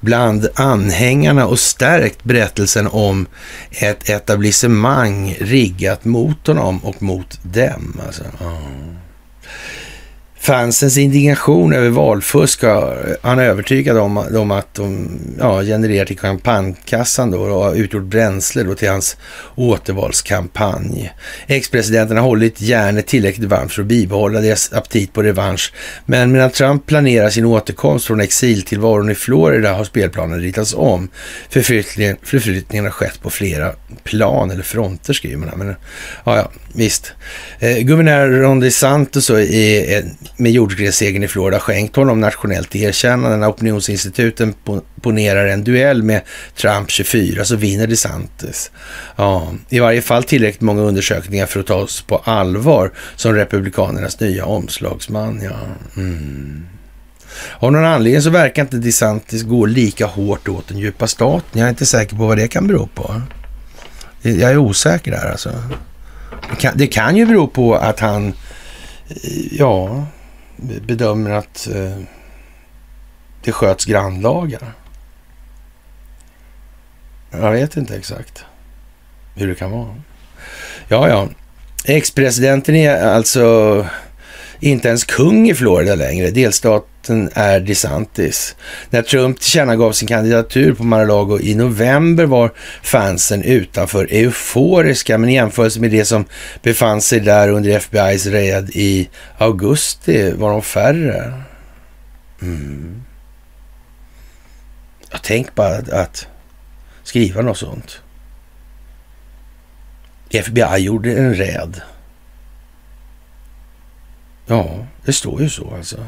bland anhängarna och stärkt berättelsen om ett etablissemang riggat mot honom och mot dem. Alltså, oh. Fansens indignation över valfusk har han är övertygad om, om att de ja, genererar till kampanjkassan då och har utgjort bränsle då till hans återvalskampanj. Ex-presidenten har hållit järnet tillräckligt varmt för att bibehålla deras aptit på revansch. Men medan Trump planerar sin återkomst från exiltillvaron i Florida har spelplanen ritats om. Förflyttningen, förflyttningen har skett på flera plan eller fronter skriver man här. Men, ja, ja, visst. Eh, guvernör Ron DeSantis är med jordskredssegern i Florida skänkt honom nationellt erkännande. När opinionsinstituten ponerar en duell med Trump 24 så vinner DeSantis. Ja, i varje fall tillräckligt många undersökningar för att ta oss på allvar som republikanernas nya omslagsman. Ja. Mm. Av någon anledning så verkar inte DeSantis gå lika hårt åt den djupa staten. Jag är inte säker på vad det kan bero på. Jag är osäker där alltså. Det kan, det kan ju bero på att han, eh, ja, bedömer att eh, det sköts grannlagar. Jag vet inte exakt hur det kan vara. Ja, ja. Ex-presidenten är alltså inte ens kung i Florida längre. Delstaten är DeSantis. När Trump tillkännagav sin kandidatur på Mar-a-Lago i november var fansen utanför euforiska, men i jämförelse med det som befann sig där under FBI's raid i augusti var de färre. Mm. Jag tänk bara att, att skriva något sånt. FBI gjorde en räd Ja, det står ju så alltså.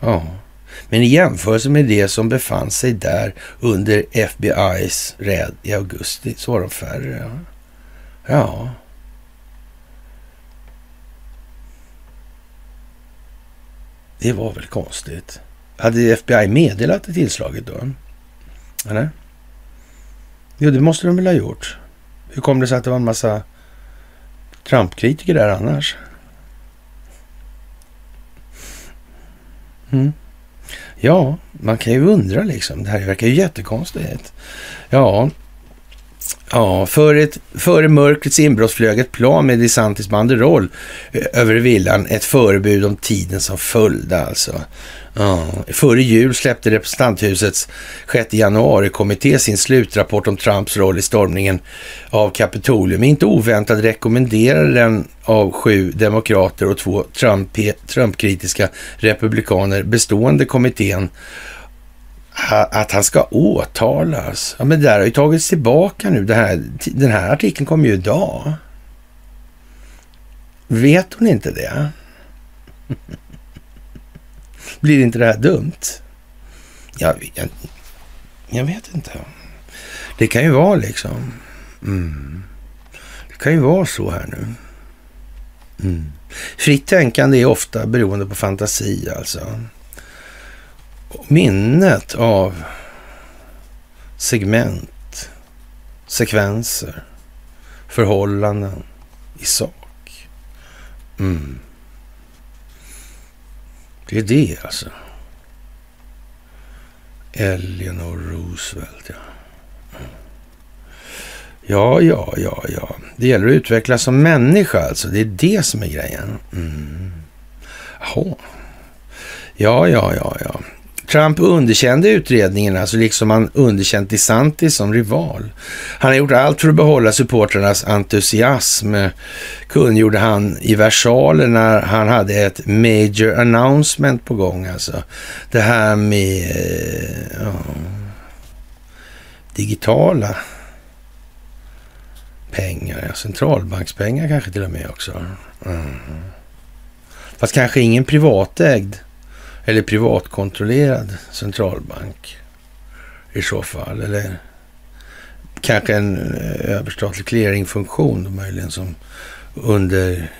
Ja. Men i jämförelse med det som befann sig där under FBI's räd i augusti så var de färre. Ja. ja. Det var väl konstigt. Hade FBI meddelat det tillslaget då? Eller? Jo, det måste de väl ha gjort. Hur kom det sig att det var en massa Trump-kritiker där annars? Mm. Ja, man kan ju undra liksom. Det här verkar ju jättekonstigt. Ja, Ja, före, ett, före mörkrets inbrott flög ett plan med DeSantis banderoll eh, över villan. Ett förebud om tiden som följde alltså. Ja. Före jul släppte representanthusets 6 januari-kommitté sin slutrapport om Trumps roll i stormningen av Kapitolium. Inte oväntat rekommenderade den av sju demokrater och två Trump-kritiska republikaner bestående kommittén att han ska åtalas. Ja, men det där har ju tagits tillbaka nu. Det här, den här artikeln kom ju idag. Vet hon inte det? Blir inte det här dumt? Jag, jag, jag vet inte. Det kan ju vara liksom. Mm. Det kan ju vara så här nu. Mm. Fritt tänkande är ofta beroende på fantasi alltså. Minnet av segment, sekvenser, förhållanden i sak. Mm. Det är det alltså. Eleanor Roosevelt, ja. Ja, ja, ja, ja. Det gäller att utvecklas som människa alltså. Det är det som är grejen. Mm. Jaha. Ja, ja, ja, ja. Trump underkände utredningen, alltså liksom han underkänt DeSantis som rival. Han har gjort allt för att behålla supporternas entusiasm, kungjorde han i versaler när han hade ett major announcement på gång. Alltså. Det här med eh, ja, digitala pengar, ja, centralbankspengar kanske till och med också. Mm. Fast kanske ingen privatägd eller privatkontrollerad centralbank i så fall. Eller kanske en eh, överstatlig clearingfunktion möjligen som under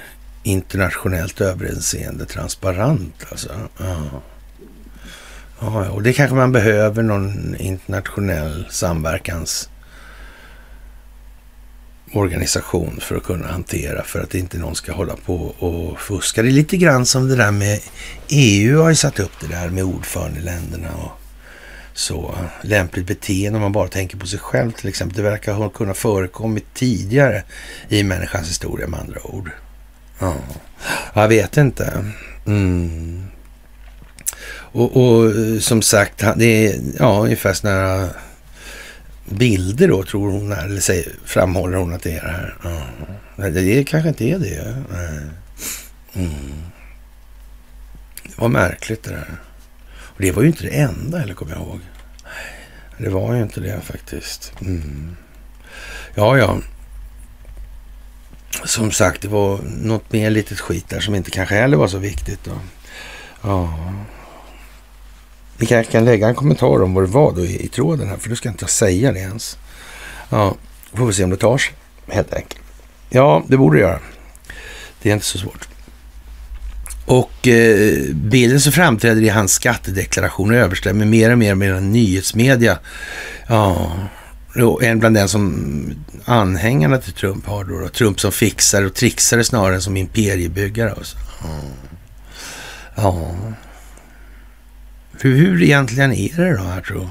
internationellt överinseende transparent. Alltså. Ja. Ja, och det kanske man behöver någon internationell samverkans organisation för att kunna hantera för att inte någon ska hålla på och fuska. Det är lite grann som det där med EU har ju satt upp det där med ordförandeländerna och så lämpligt beteende om man bara tänker på sig själv till exempel. Det verkar ha kunnat förekommit tidigare i människans historia med andra ord. Ja, jag vet inte. Mm. Och, och, eh, som sagt, det är ja, ungefär sådana bilder då, tror hon, eller säger, framhåller hon att det är det här. Mm. Det kanske inte är det. Mm. Det var märkligt det där. Och det var ju inte det enda, eller kommer jag ihåg. Det var ju inte det faktiskt. Mm. Ja, ja. Som sagt, det var något mer litet skit där som inte kanske heller var så viktigt. Då. Ja. Vi kanske kan lägga en kommentar om vad det var då i, i tråden här, för då ska inte säga det ens. Ja, får vi se om det tar sig, helt enkelt. Ja, det borde det göra. Det är inte så svårt. Och eh, bilden som framträder i hans skattedeklaration överstämmer mer och mer med nyhetsmedia. Ja, en bland den som anhängarna till Trump har då, då. Trump som fixare och trixare snarare än som imperiebyggare. Alltså. Ja. ja. Hur, hur egentligen är det då här tror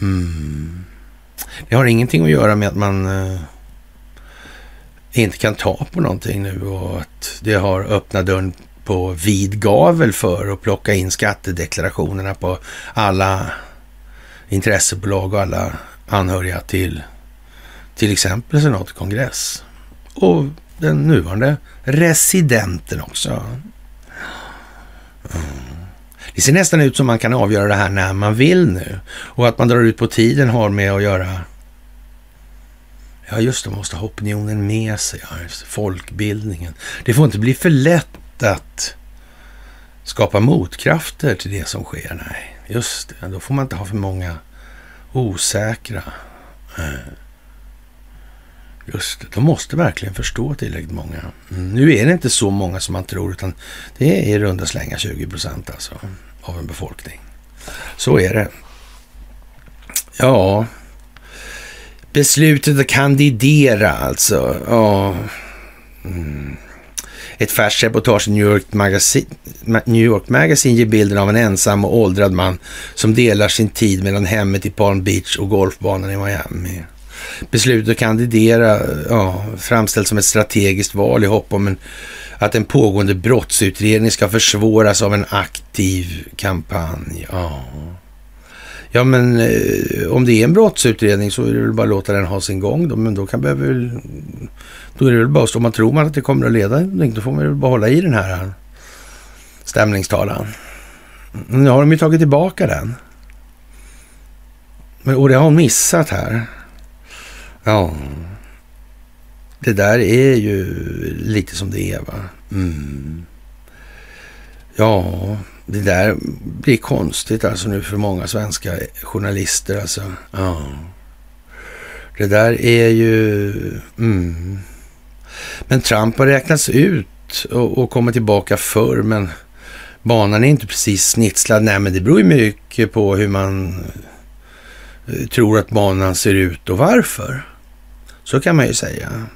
mm. Det har ingenting att göra med att man eh, inte kan ta på någonting nu och att det har öppnat dörren på vid gavel för att plocka in skattedeklarationerna på alla intressebolag och alla anhöriga till till exempel senat och kongress. Och den nuvarande residenten också. Mm. Det ser nästan ut som man kan avgöra det här när man vill nu. Och att man drar ut på tiden har med att göra... Ja, just det, man måste ha opinionen med sig. Ja, just folkbildningen. Det får inte bli för lätt att skapa motkrafter till det som sker. Nej, just det. Då får man inte ha för många osäkra. Eh, just det, de måste verkligen förstå tillräckligt många. Mm, nu är det inte så många som man tror, utan det är i runda slänga 20 procent alltså av en befolkning. Så är det. Ja, beslutet att kandidera alltså. Ja. Mm. Ett färskt reportage i New York, Magazine, New York Magazine ger bilden av en ensam och åldrad man som delar sin tid mellan hemmet i Palm Beach och golfbanan i Miami. Beslutet att kandidera ja, framställs som ett strategiskt val i hopp om en, att en pågående brottsutredning ska försvåras av en aktiv kampanj. Ja, ja men eh, om det är en brottsutredning så är det väl bara att låta den ha sin gång då, men då kan väl, då är det väl bara om man tror man att det kommer att leda då får man väl bara hålla i den här eh, stämningstalan. Mm, nu har de ju tagit tillbaka den. Men, och det har hon missat här. Ja, det där är ju lite som det är va. Mm. Ja, det där blir konstigt alltså nu för många svenska journalister alltså. Ja. Det där är ju... Mm. Men Trump har räknats ut och, och kommit tillbaka förr, men banan är inte precis snitslad. Nej, men det beror ju mycket på hur man eh, tror att banan ser ut och varför. Så kan man ju säga.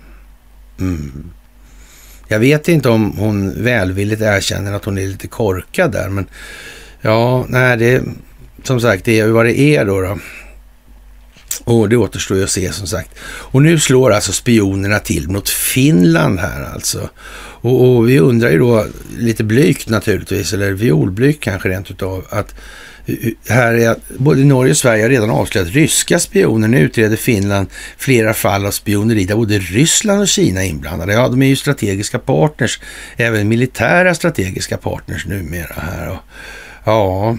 Mm. Jag vet inte om hon välvilligt erkänner att hon är lite korkad där, men ja, nej, det som sagt, det är vad det är då. då. Och det återstår ju att se som sagt. Och nu slår alltså spionerna till mot Finland här alltså. Och, och vi undrar ju då lite blygt naturligtvis, eller violblygt kanske rent utav, att här är både Norge och Sverige har redan avslöjat ryska spioner. Nu utreder Finland flera fall av spioneri där både Ryssland och Kina är inblandade. Ja, de är ju strategiska partners, även militära strategiska partners numera här. Och, ja,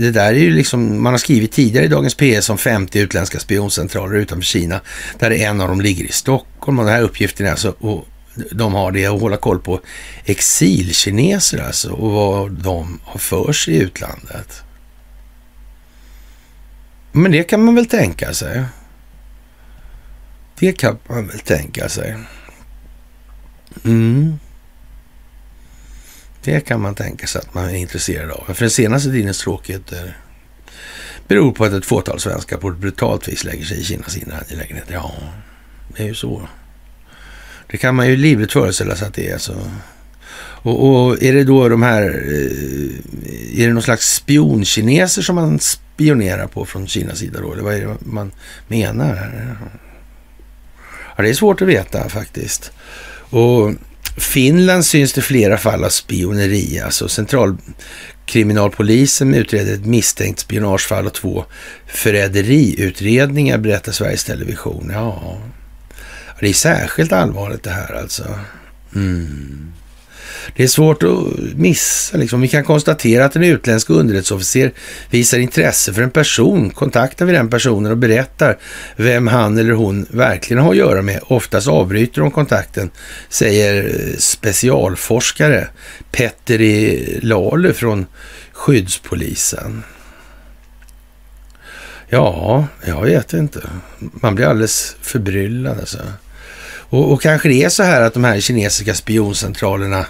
det där är ju liksom, man har skrivit tidigare i Dagens PS om 50 utländska spioncentraler utanför Kina, där en av dem ligger i Stockholm. Och den här uppgiften är alltså, och de har det att hålla koll på exilkineser alltså och vad de har för sig i utlandet. Men det kan man väl tänka sig. Det kan man väl tänka sig. Mm. Det kan man tänka sig att man är intresserad av. För den senaste tidens tråkigheter beror på att ett fåtal svenskar på ett brutalt vis lägger sig i Kinas inre angelägenheter. Ja, det är ju så. Det kan man ju livligt föreställa sig att det är Alltså. Och, och, är det då de här, eh, är det någon slags spionkineser som man spionerar på från Kinas sida då? Eller vad är det man menar? Ja, det är svårt att veta faktiskt. Och Finland syns det flera fall av spioneri. Alltså centralkriminalpolisen utreder ett misstänkt spionagefall och två förräderiutredningar, berättar Sveriges Television. Ja, det är särskilt allvarligt det här alltså. Mm. Det är svårt att missa. Liksom. Vi kan konstatera att en utländsk underrättelseofficer visar intresse för en person, kontaktar vi den personen och berättar vem han eller hon verkligen har att göra med. Oftast avbryter de kontakten, säger eh, specialforskare Petteri e. Lalu från skyddspolisen. Ja, jag vet inte. Man blir alldeles förbryllad alltså. Och, och kanske det är så här att de här kinesiska spioncentralerna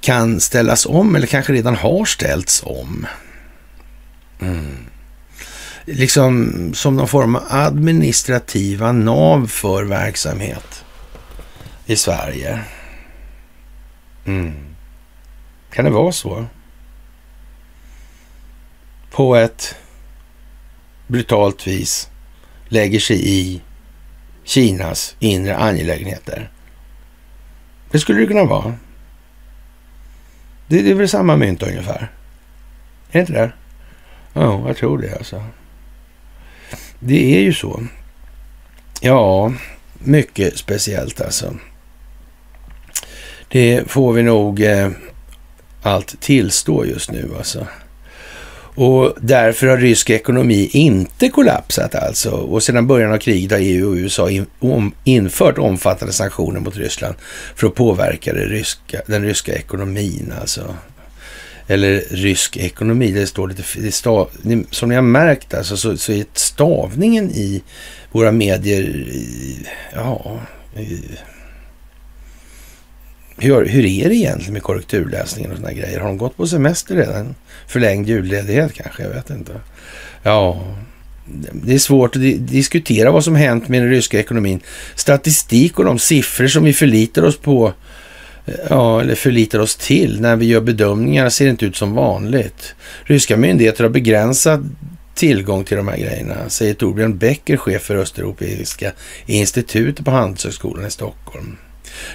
kan ställas om eller kanske redan har ställts om. Mm. Liksom som någon form av administrativa nav för verksamhet i Sverige. Mm. Kan det vara så? På ett brutalt vis lägger sig i Kinas inre angelägenheter. Det skulle det kunna vara. Det, det är väl samma mynt ungefär? Är det inte det? Ja, oh, jag tror det alltså. Det är ju så. Ja, mycket speciellt alltså. Det får vi nog eh, allt tillstå just nu alltså. Och därför har rysk ekonomi inte kollapsat alltså. Och sedan början av kriget har EU och USA in, om, infört omfattande sanktioner mot Ryssland för att påverka ryska, den ryska ekonomin alltså. Eller rysk ekonomi, det står lite... Det stav, som ni har märkt alltså, så, så är stavningen i våra medier, ja... Hur, hur är det egentligen med korrekturläsningen och sådana grejer? Har de gått på semester redan? Förlängd julledighet kanske? Jag vet inte. Ja, det är svårt att diskutera vad som hänt med den ryska ekonomin. Statistik och de siffror som vi förlitar oss på, eh, ja, eller förlitar oss till när vi gör bedömningar ser inte ut som vanligt. Ryska myndigheter har begränsat tillgång till de här grejerna, säger Torbjörn Becker, chef för Östeuropeiska institutet på Handelshögskolan i Stockholm.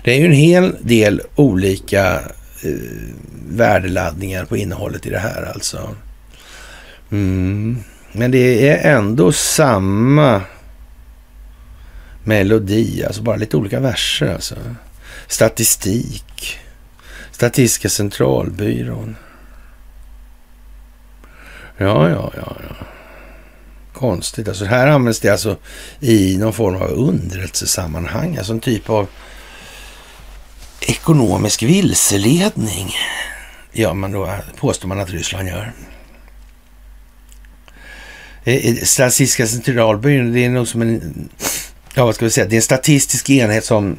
Det är ju en hel del olika eh, värdeladdningar på innehållet i det här alltså. Mm. Men det är ändå samma melodi, alltså bara lite olika verser alltså. Statistik, Statistiska centralbyrån. Ja, ja, ja, ja. Konstigt. Alltså här används det alltså i någon form av underrättelsesammanhang, alltså en typ av ekonomisk vilseledning. Ja, men då påstår man att Ryssland gör. Eh, eh, Statistiska centralbyrån, det är nog som en, ja vad ska vi säga, det är en statistisk enhet som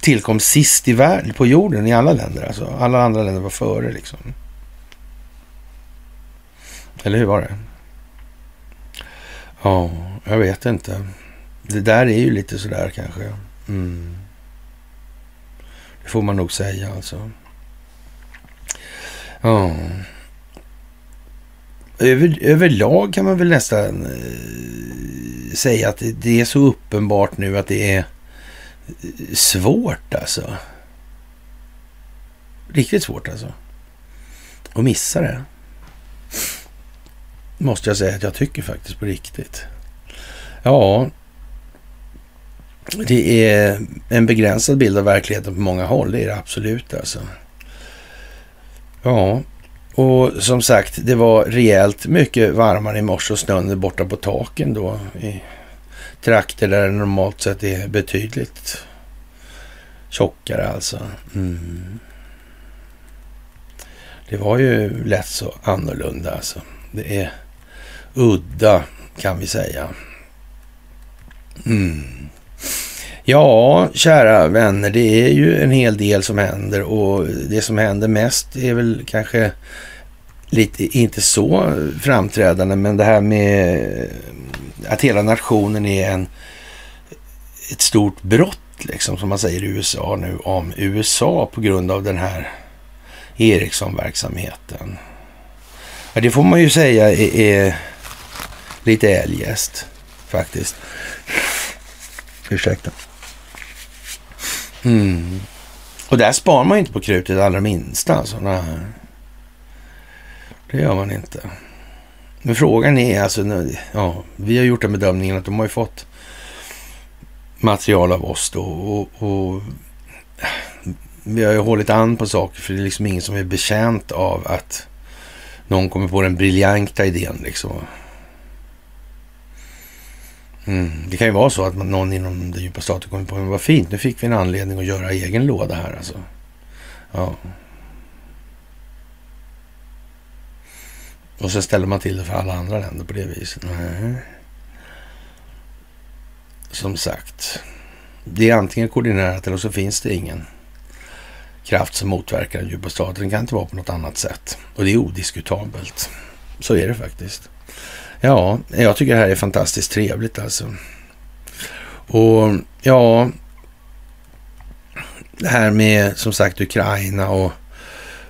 tillkom sist i världen, på jorden i alla länder. Alltså alla andra länder var före liksom. Eller hur var det? Ja, jag vet inte. Det där är ju lite sådär kanske. Mm. Det får man nog säga alltså. Ja. Över, överlag kan man väl nästan eh, säga att det, det är så uppenbart nu att det är eh, svårt alltså. Riktigt svårt alltså. Att missa det. Måste jag säga att jag tycker faktiskt på riktigt. Ja, det är en begränsad bild av verkligheten på många håll. Det är det absolut alltså. Ja, och som sagt, det var rejält mycket varmare i morse och snön är borta på taken då i trakter där det normalt sett är betydligt tjockare alltså. Mm. Det var ju lätt så annorlunda alltså. Det är udda kan vi säga. Mm. Ja, kära vänner, det är ju en hel del som händer och det som händer mest är väl kanske lite, inte så framträdande, men det här med att hela nationen är en, ett stort brott, liksom, som man säger i USA nu, om USA på grund av den här Ericsson-verksamheten. Ja, det får man ju säga är, är lite eljest faktiskt. Ursäkta. Mm. Och där sparar man ju inte på krutet allra minsta. Alltså. Nej. Det gör man inte. Men frågan är alltså, ja, vi har gjort den bedömningen att de har ju fått material av oss då och, och vi har ju hållit an på saker för det är liksom ingen som är betjänt av att någon kommer på den briljanta idén liksom. Mm. Det kan ju vara så att någon inom den djupa staten kommer på, men vad fint, nu fick vi en anledning att göra egen låda här alltså. Ja. Och så ställer man till det för alla andra länder på det viset. Nej. Som sagt, det är antingen koordinerat eller så finns det ingen kraft som motverkar den djupa staten. Den kan inte vara på något annat sätt. Och det är odiskutabelt. Så är det faktiskt. Ja, jag tycker det här är fantastiskt trevligt alltså. Och ja, det här med som sagt Ukraina och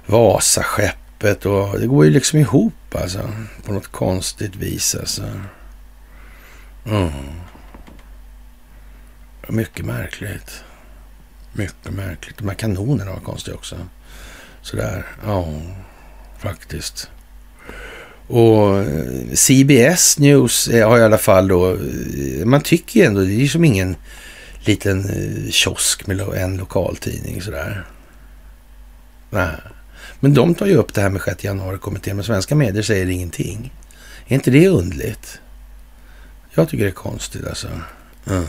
Vasaskeppet och det går ju liksom ihop alltså på något konstigt vis alltså. Mm. Mycket märkligt. Mycket märkligt. De här kanonerna var konstiga också. Sådär, ja, faktiskt. Och eh, CBS News eh, har i alla fall då, eh, man tycker ju ändå, det är ju som ingen liten kiosk med en lokaltidning sådär. Nej. Men de tar ju upp det här med 6 januari-kommittén, men svenska medier säger ingenting. Är inte det undligt? Jag tycker det är konstigt alltså. Mm.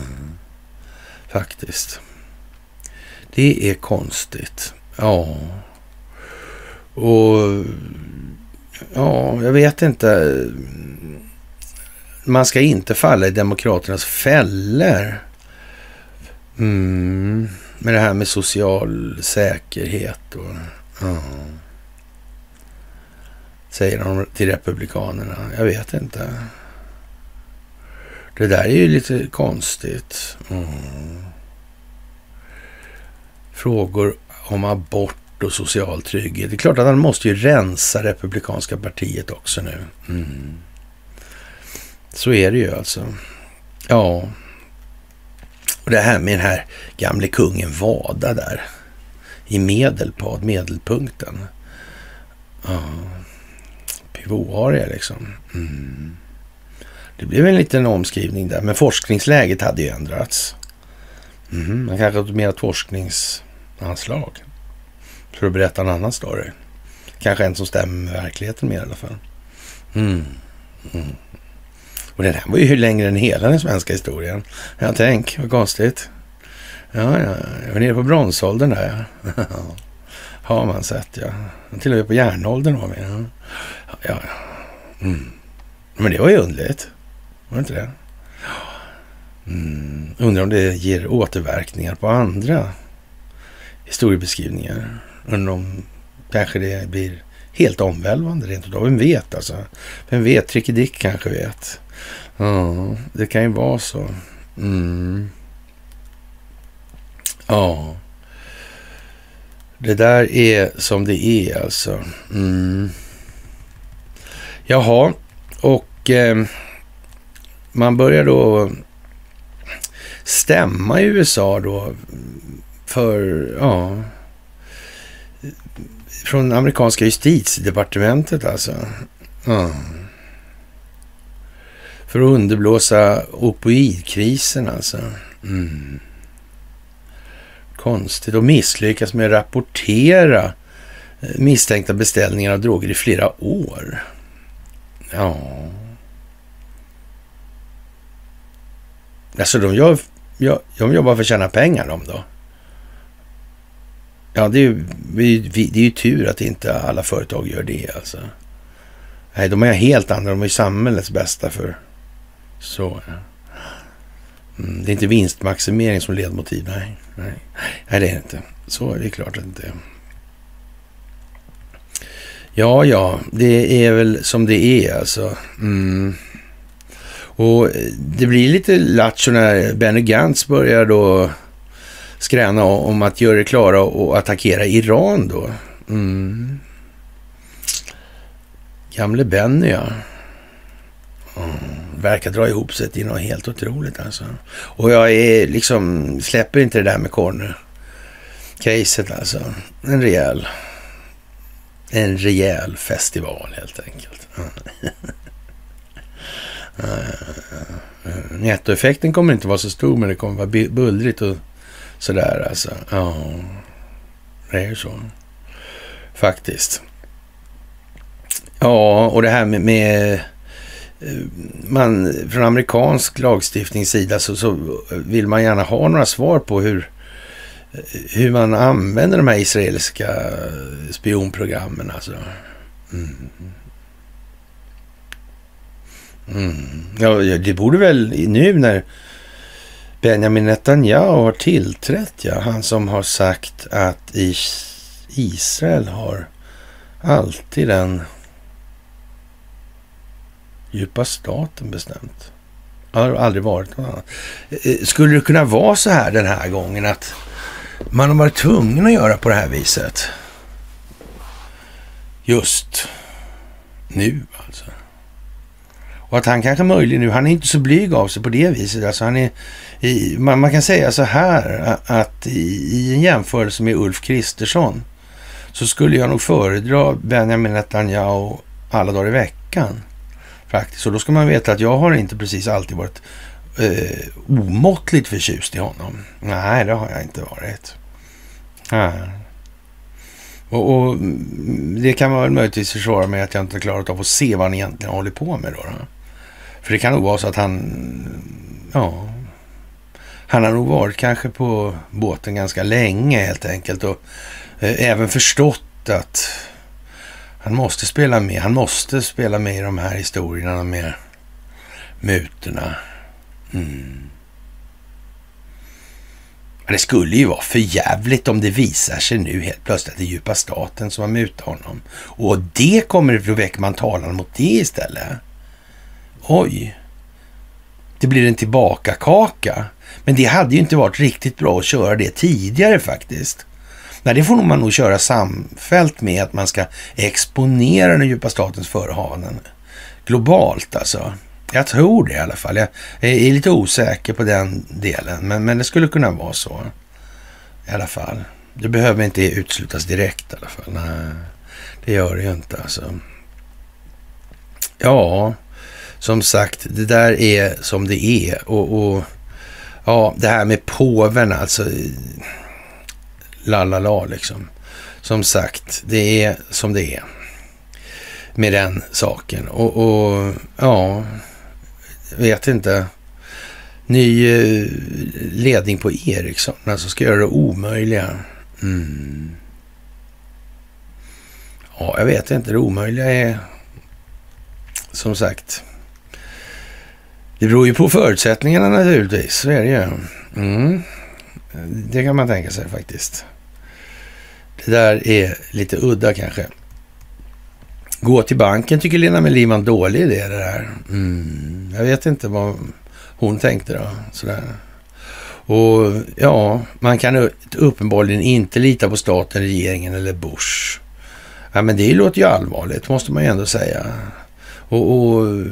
Faktiskt. Det är konstigt. Ja. Och Ja, jag vet inte. Man ska inte falla i demokraternas fällor. Mm. Med det här med social säkerhet och... Ja. Säger de till republikanerna. Jag vet inte. Det där är ju lite konstigt. Mm. Frågor om abort och social trygghet. Det är klart att han måste ju rensa Republikanska partiet också nu. Mm. Så är det ju alltså. Ja. Och det här med den här gamle kungen Vada där i Medelpad, medelpunkten. Ja, Pivoaria liksom. Mm. Det blev en liten omskrivning där, men forskningsläget hade ju ändrats. Mm. Man kanske hade mer forskningsanslag för att berätta en annan story. Kanske en som stämmer med verkligheten mer i alla fall. Mm. Mm. Och den här var ju längre än hela den svenska historien. Ja, tänk, vad konstigt. Ja, ja, jag var nere på bronsåldern där. Ja. Har man sett, ja. Till och med på järnåldern har vi. Ja. ja. Mm. Men det var ju underligt. Var det inte det? Mm. Undrar om det ger återverkningar på andra historiebeskrivningar. Undrar om kanske det blir helt omvälvande rent utav. Vem vet alltså? Vem vet? Tricky Dick kanske vet. Ja, det kan ju vara så. Mm. Ja. Det där är som det är alltså. Mm. Jaha, och eh, man börjar då stämma i USA då för, ja, från amerikanska justitiedepartementet alltså. Mm. För att underblåsa opioidkrisen alltså. Mm. Konstigt. Och misslyckas med att rapportera eh, misstänkta beställningar av droger i flera år. Ja. Alltså de, gör, de jobbar för att tjäna pengar de då? Ja, det är, ju, det är ju tur att inte alla företag gör det alltså. Nej, de är helt andra. De är samhällets bästa för så. Ja. Mm, det är inte vinstmaximering som ledmotiv. Nej, nej. nej, det är det inte. Så är det klart att det inte är. Ja, ja, det är väl som det är alltså. Mm. Och eh, det blir lite lattjo när Benny Gantz börjar då skräna om att göra det klara och attackera Iran då. Mm. Gamle Benny ja. Mm. Verkar dra ihop sig till något helt otroligt alltså. Och jag är liksom, släpper inte det där med Corner-caset alltså. En rejäl, en rejäl festival helt enkelt. Eh, eh, eh. Nettoeffekten kommer inte vara så stor, men det kommer vara bullrigt och sådär alltså. Ja, det är ju så. Faktiskt. Ja, och det här med, med eh, man från amerikansk lagstiftningssida så, så vill man gärna ha några svar på hur, eh, hur man använder de här israeliska spionprogrammen. Alltså. Mm. Mm. Ja, det borde väl nu när Benjamin Netanyahu har tillträtt, ja. Han som har sagt att Israel har alltid den djupa staten bestämt. Det har aldrig varit något annat. Eh, eh, skulle det kunna vara så här den här gången att man har varit tvungen att göra på det här viset? Just nu alltså. Och att han kanske möjligen nu, han är inte så blyg av sig på det viset. Alltså han är, i, man, man, kan säga så här att i, i, en jämförelse med Ulf Kristersson så skulle jag nog föredra Benjamin Netanyahu alla dagar i veckan. Faktiskt. Och då ska man veta att jag har inte precis alltid varit eh, omåttligt förtjust i honom. Nej, det har jag inte varit. Nej. Och, och, mm, det kan man väl möjligtvis försvara med att jag inte klarat av att se vad han egentligen håller på med då. då. För det kan nog vara så att han, ja, han har nog varit kanske på båten ganska länge helt enkelt och eh, även förstått att han måste spela med. Han måste spela med i de här historierna med mutorna. Mm. Det skulle ju vara för jävligt om det visar sig nu helt plötsligt att det är djupa staten som har mutat honom. Och det kommer, då väcker man talan mot det istället. Oj, det blir en tillbakakaka. Men det hade ju inte varit riktigt bra att köra det tidigare faktiskt. Nej, det får man nog köra samfällt med att man ska exponera den djupa statens förehavanden globalt alltså. Jag tror det i alla fall. Jag är lite osäker på den delen, men, men det skulle kunna vara så. I alla fall. Det behöver inte uteslutas direkt i alla fall. Nej, det gör det ju inte alltså. Ja, som sagt, det där är som det är. Och, och ja, det här med påven alltså. La la la liksom. Som sagt, det är som det är med den saken. Och, och ja, vet inte. Ny eh, ledning på Ericsson, alltså ska göra det omöjliga. Mm. Ja, jag vet inte. Det omöjliga är som sagt. Det beror ju på förutsättningarna naturligtvis. Så är det ju. Mm. Det kan man tänka sig faktiskt. Det där är lite udda kanske. Gå till banken tycker Lena Melin var en dålig idé det där. Mm. Jag vet inte vad hon tänkte då. Sådär. Och ja, man kan uppenbarligen inte lita på staten, regeringen eller Bush. Ja, men det låter ju allvarligt, måste man ju ändå säga. Och, och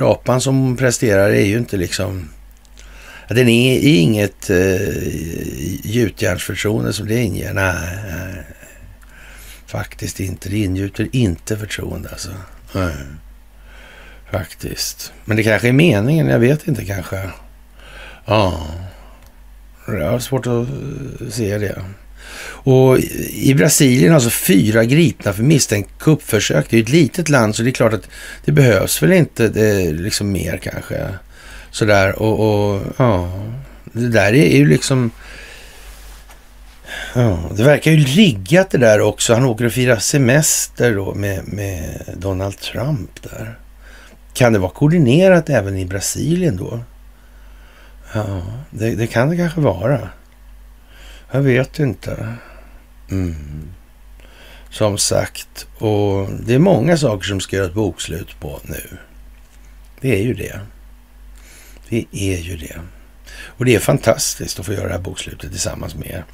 drapan som presterar är ju inte liksom... Den är, är inget eh, gjutjärnsförtroende som det inger. Nej, nej, faktiskt inte. Det ingjuter inte förtroende alltså. Nej. Faktiskt. Men det kanske är meningen, jag vet inte kanske. Ja, jag har svårt att se det. Och i Brasilien alltså fyra gripna för misstänkt kuppförsök. Det är ju ett litet land så det är klart att det behövs väl inte det, liksom mer kanske. Sådär och, och ja, det där är ju liksom... Ja, det verkar ju riggat det där också. Han åker och firar semester då med, med Donald Trump där. Kan det vara koordinerat även i Brasilien då? Ja, det, det kan det kanske vara. Jag vet inte. Mm. Som sagt, och det är många saker som ska göra ett bokslut på nu. Det är ju det. Det är ju det. Och det är fantastiskt att få göra det här bokslutet tillsammans med er.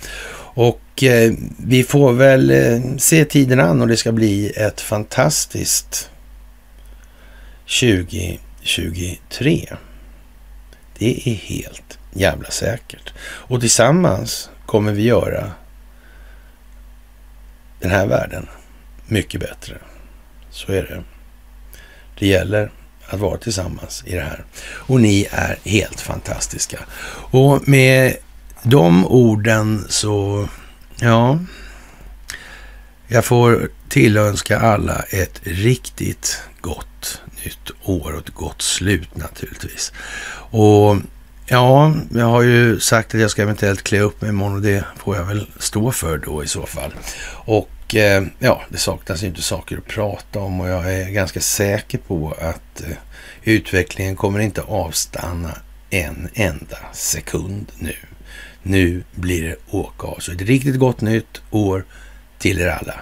Och eh, vi får väl eh, se tiden an och det ska bli ett fantastiskt 2023. Det är helt jävla säkert. Och tillsammans kommer vi göra den här världen mycket bättre. Så är det. Det gäller att vara tillsammans i det här. Och ni är helt fantastiska. Och med de orden så, ja, jag får tillönska alla ett riktigt gott nytt år och ett gott slut naturligtvis. Och Ja, jag har ju sagt att jag ska eventuellt klä upp mig imorgon och det får jag väl stå för då i så fall. Och eh, ja, det saknas ju inte saker att prata om och jag är ganska säker på att eh, utvecklingen kommer inte avstanna en enda sekund nu. Nu blir det åka av. Så ett riktigt gott nytt år till er alla.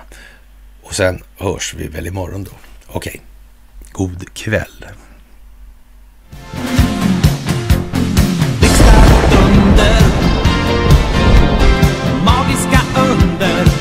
Och sen hörs vi väl imorgon då. Okej, god kväll. that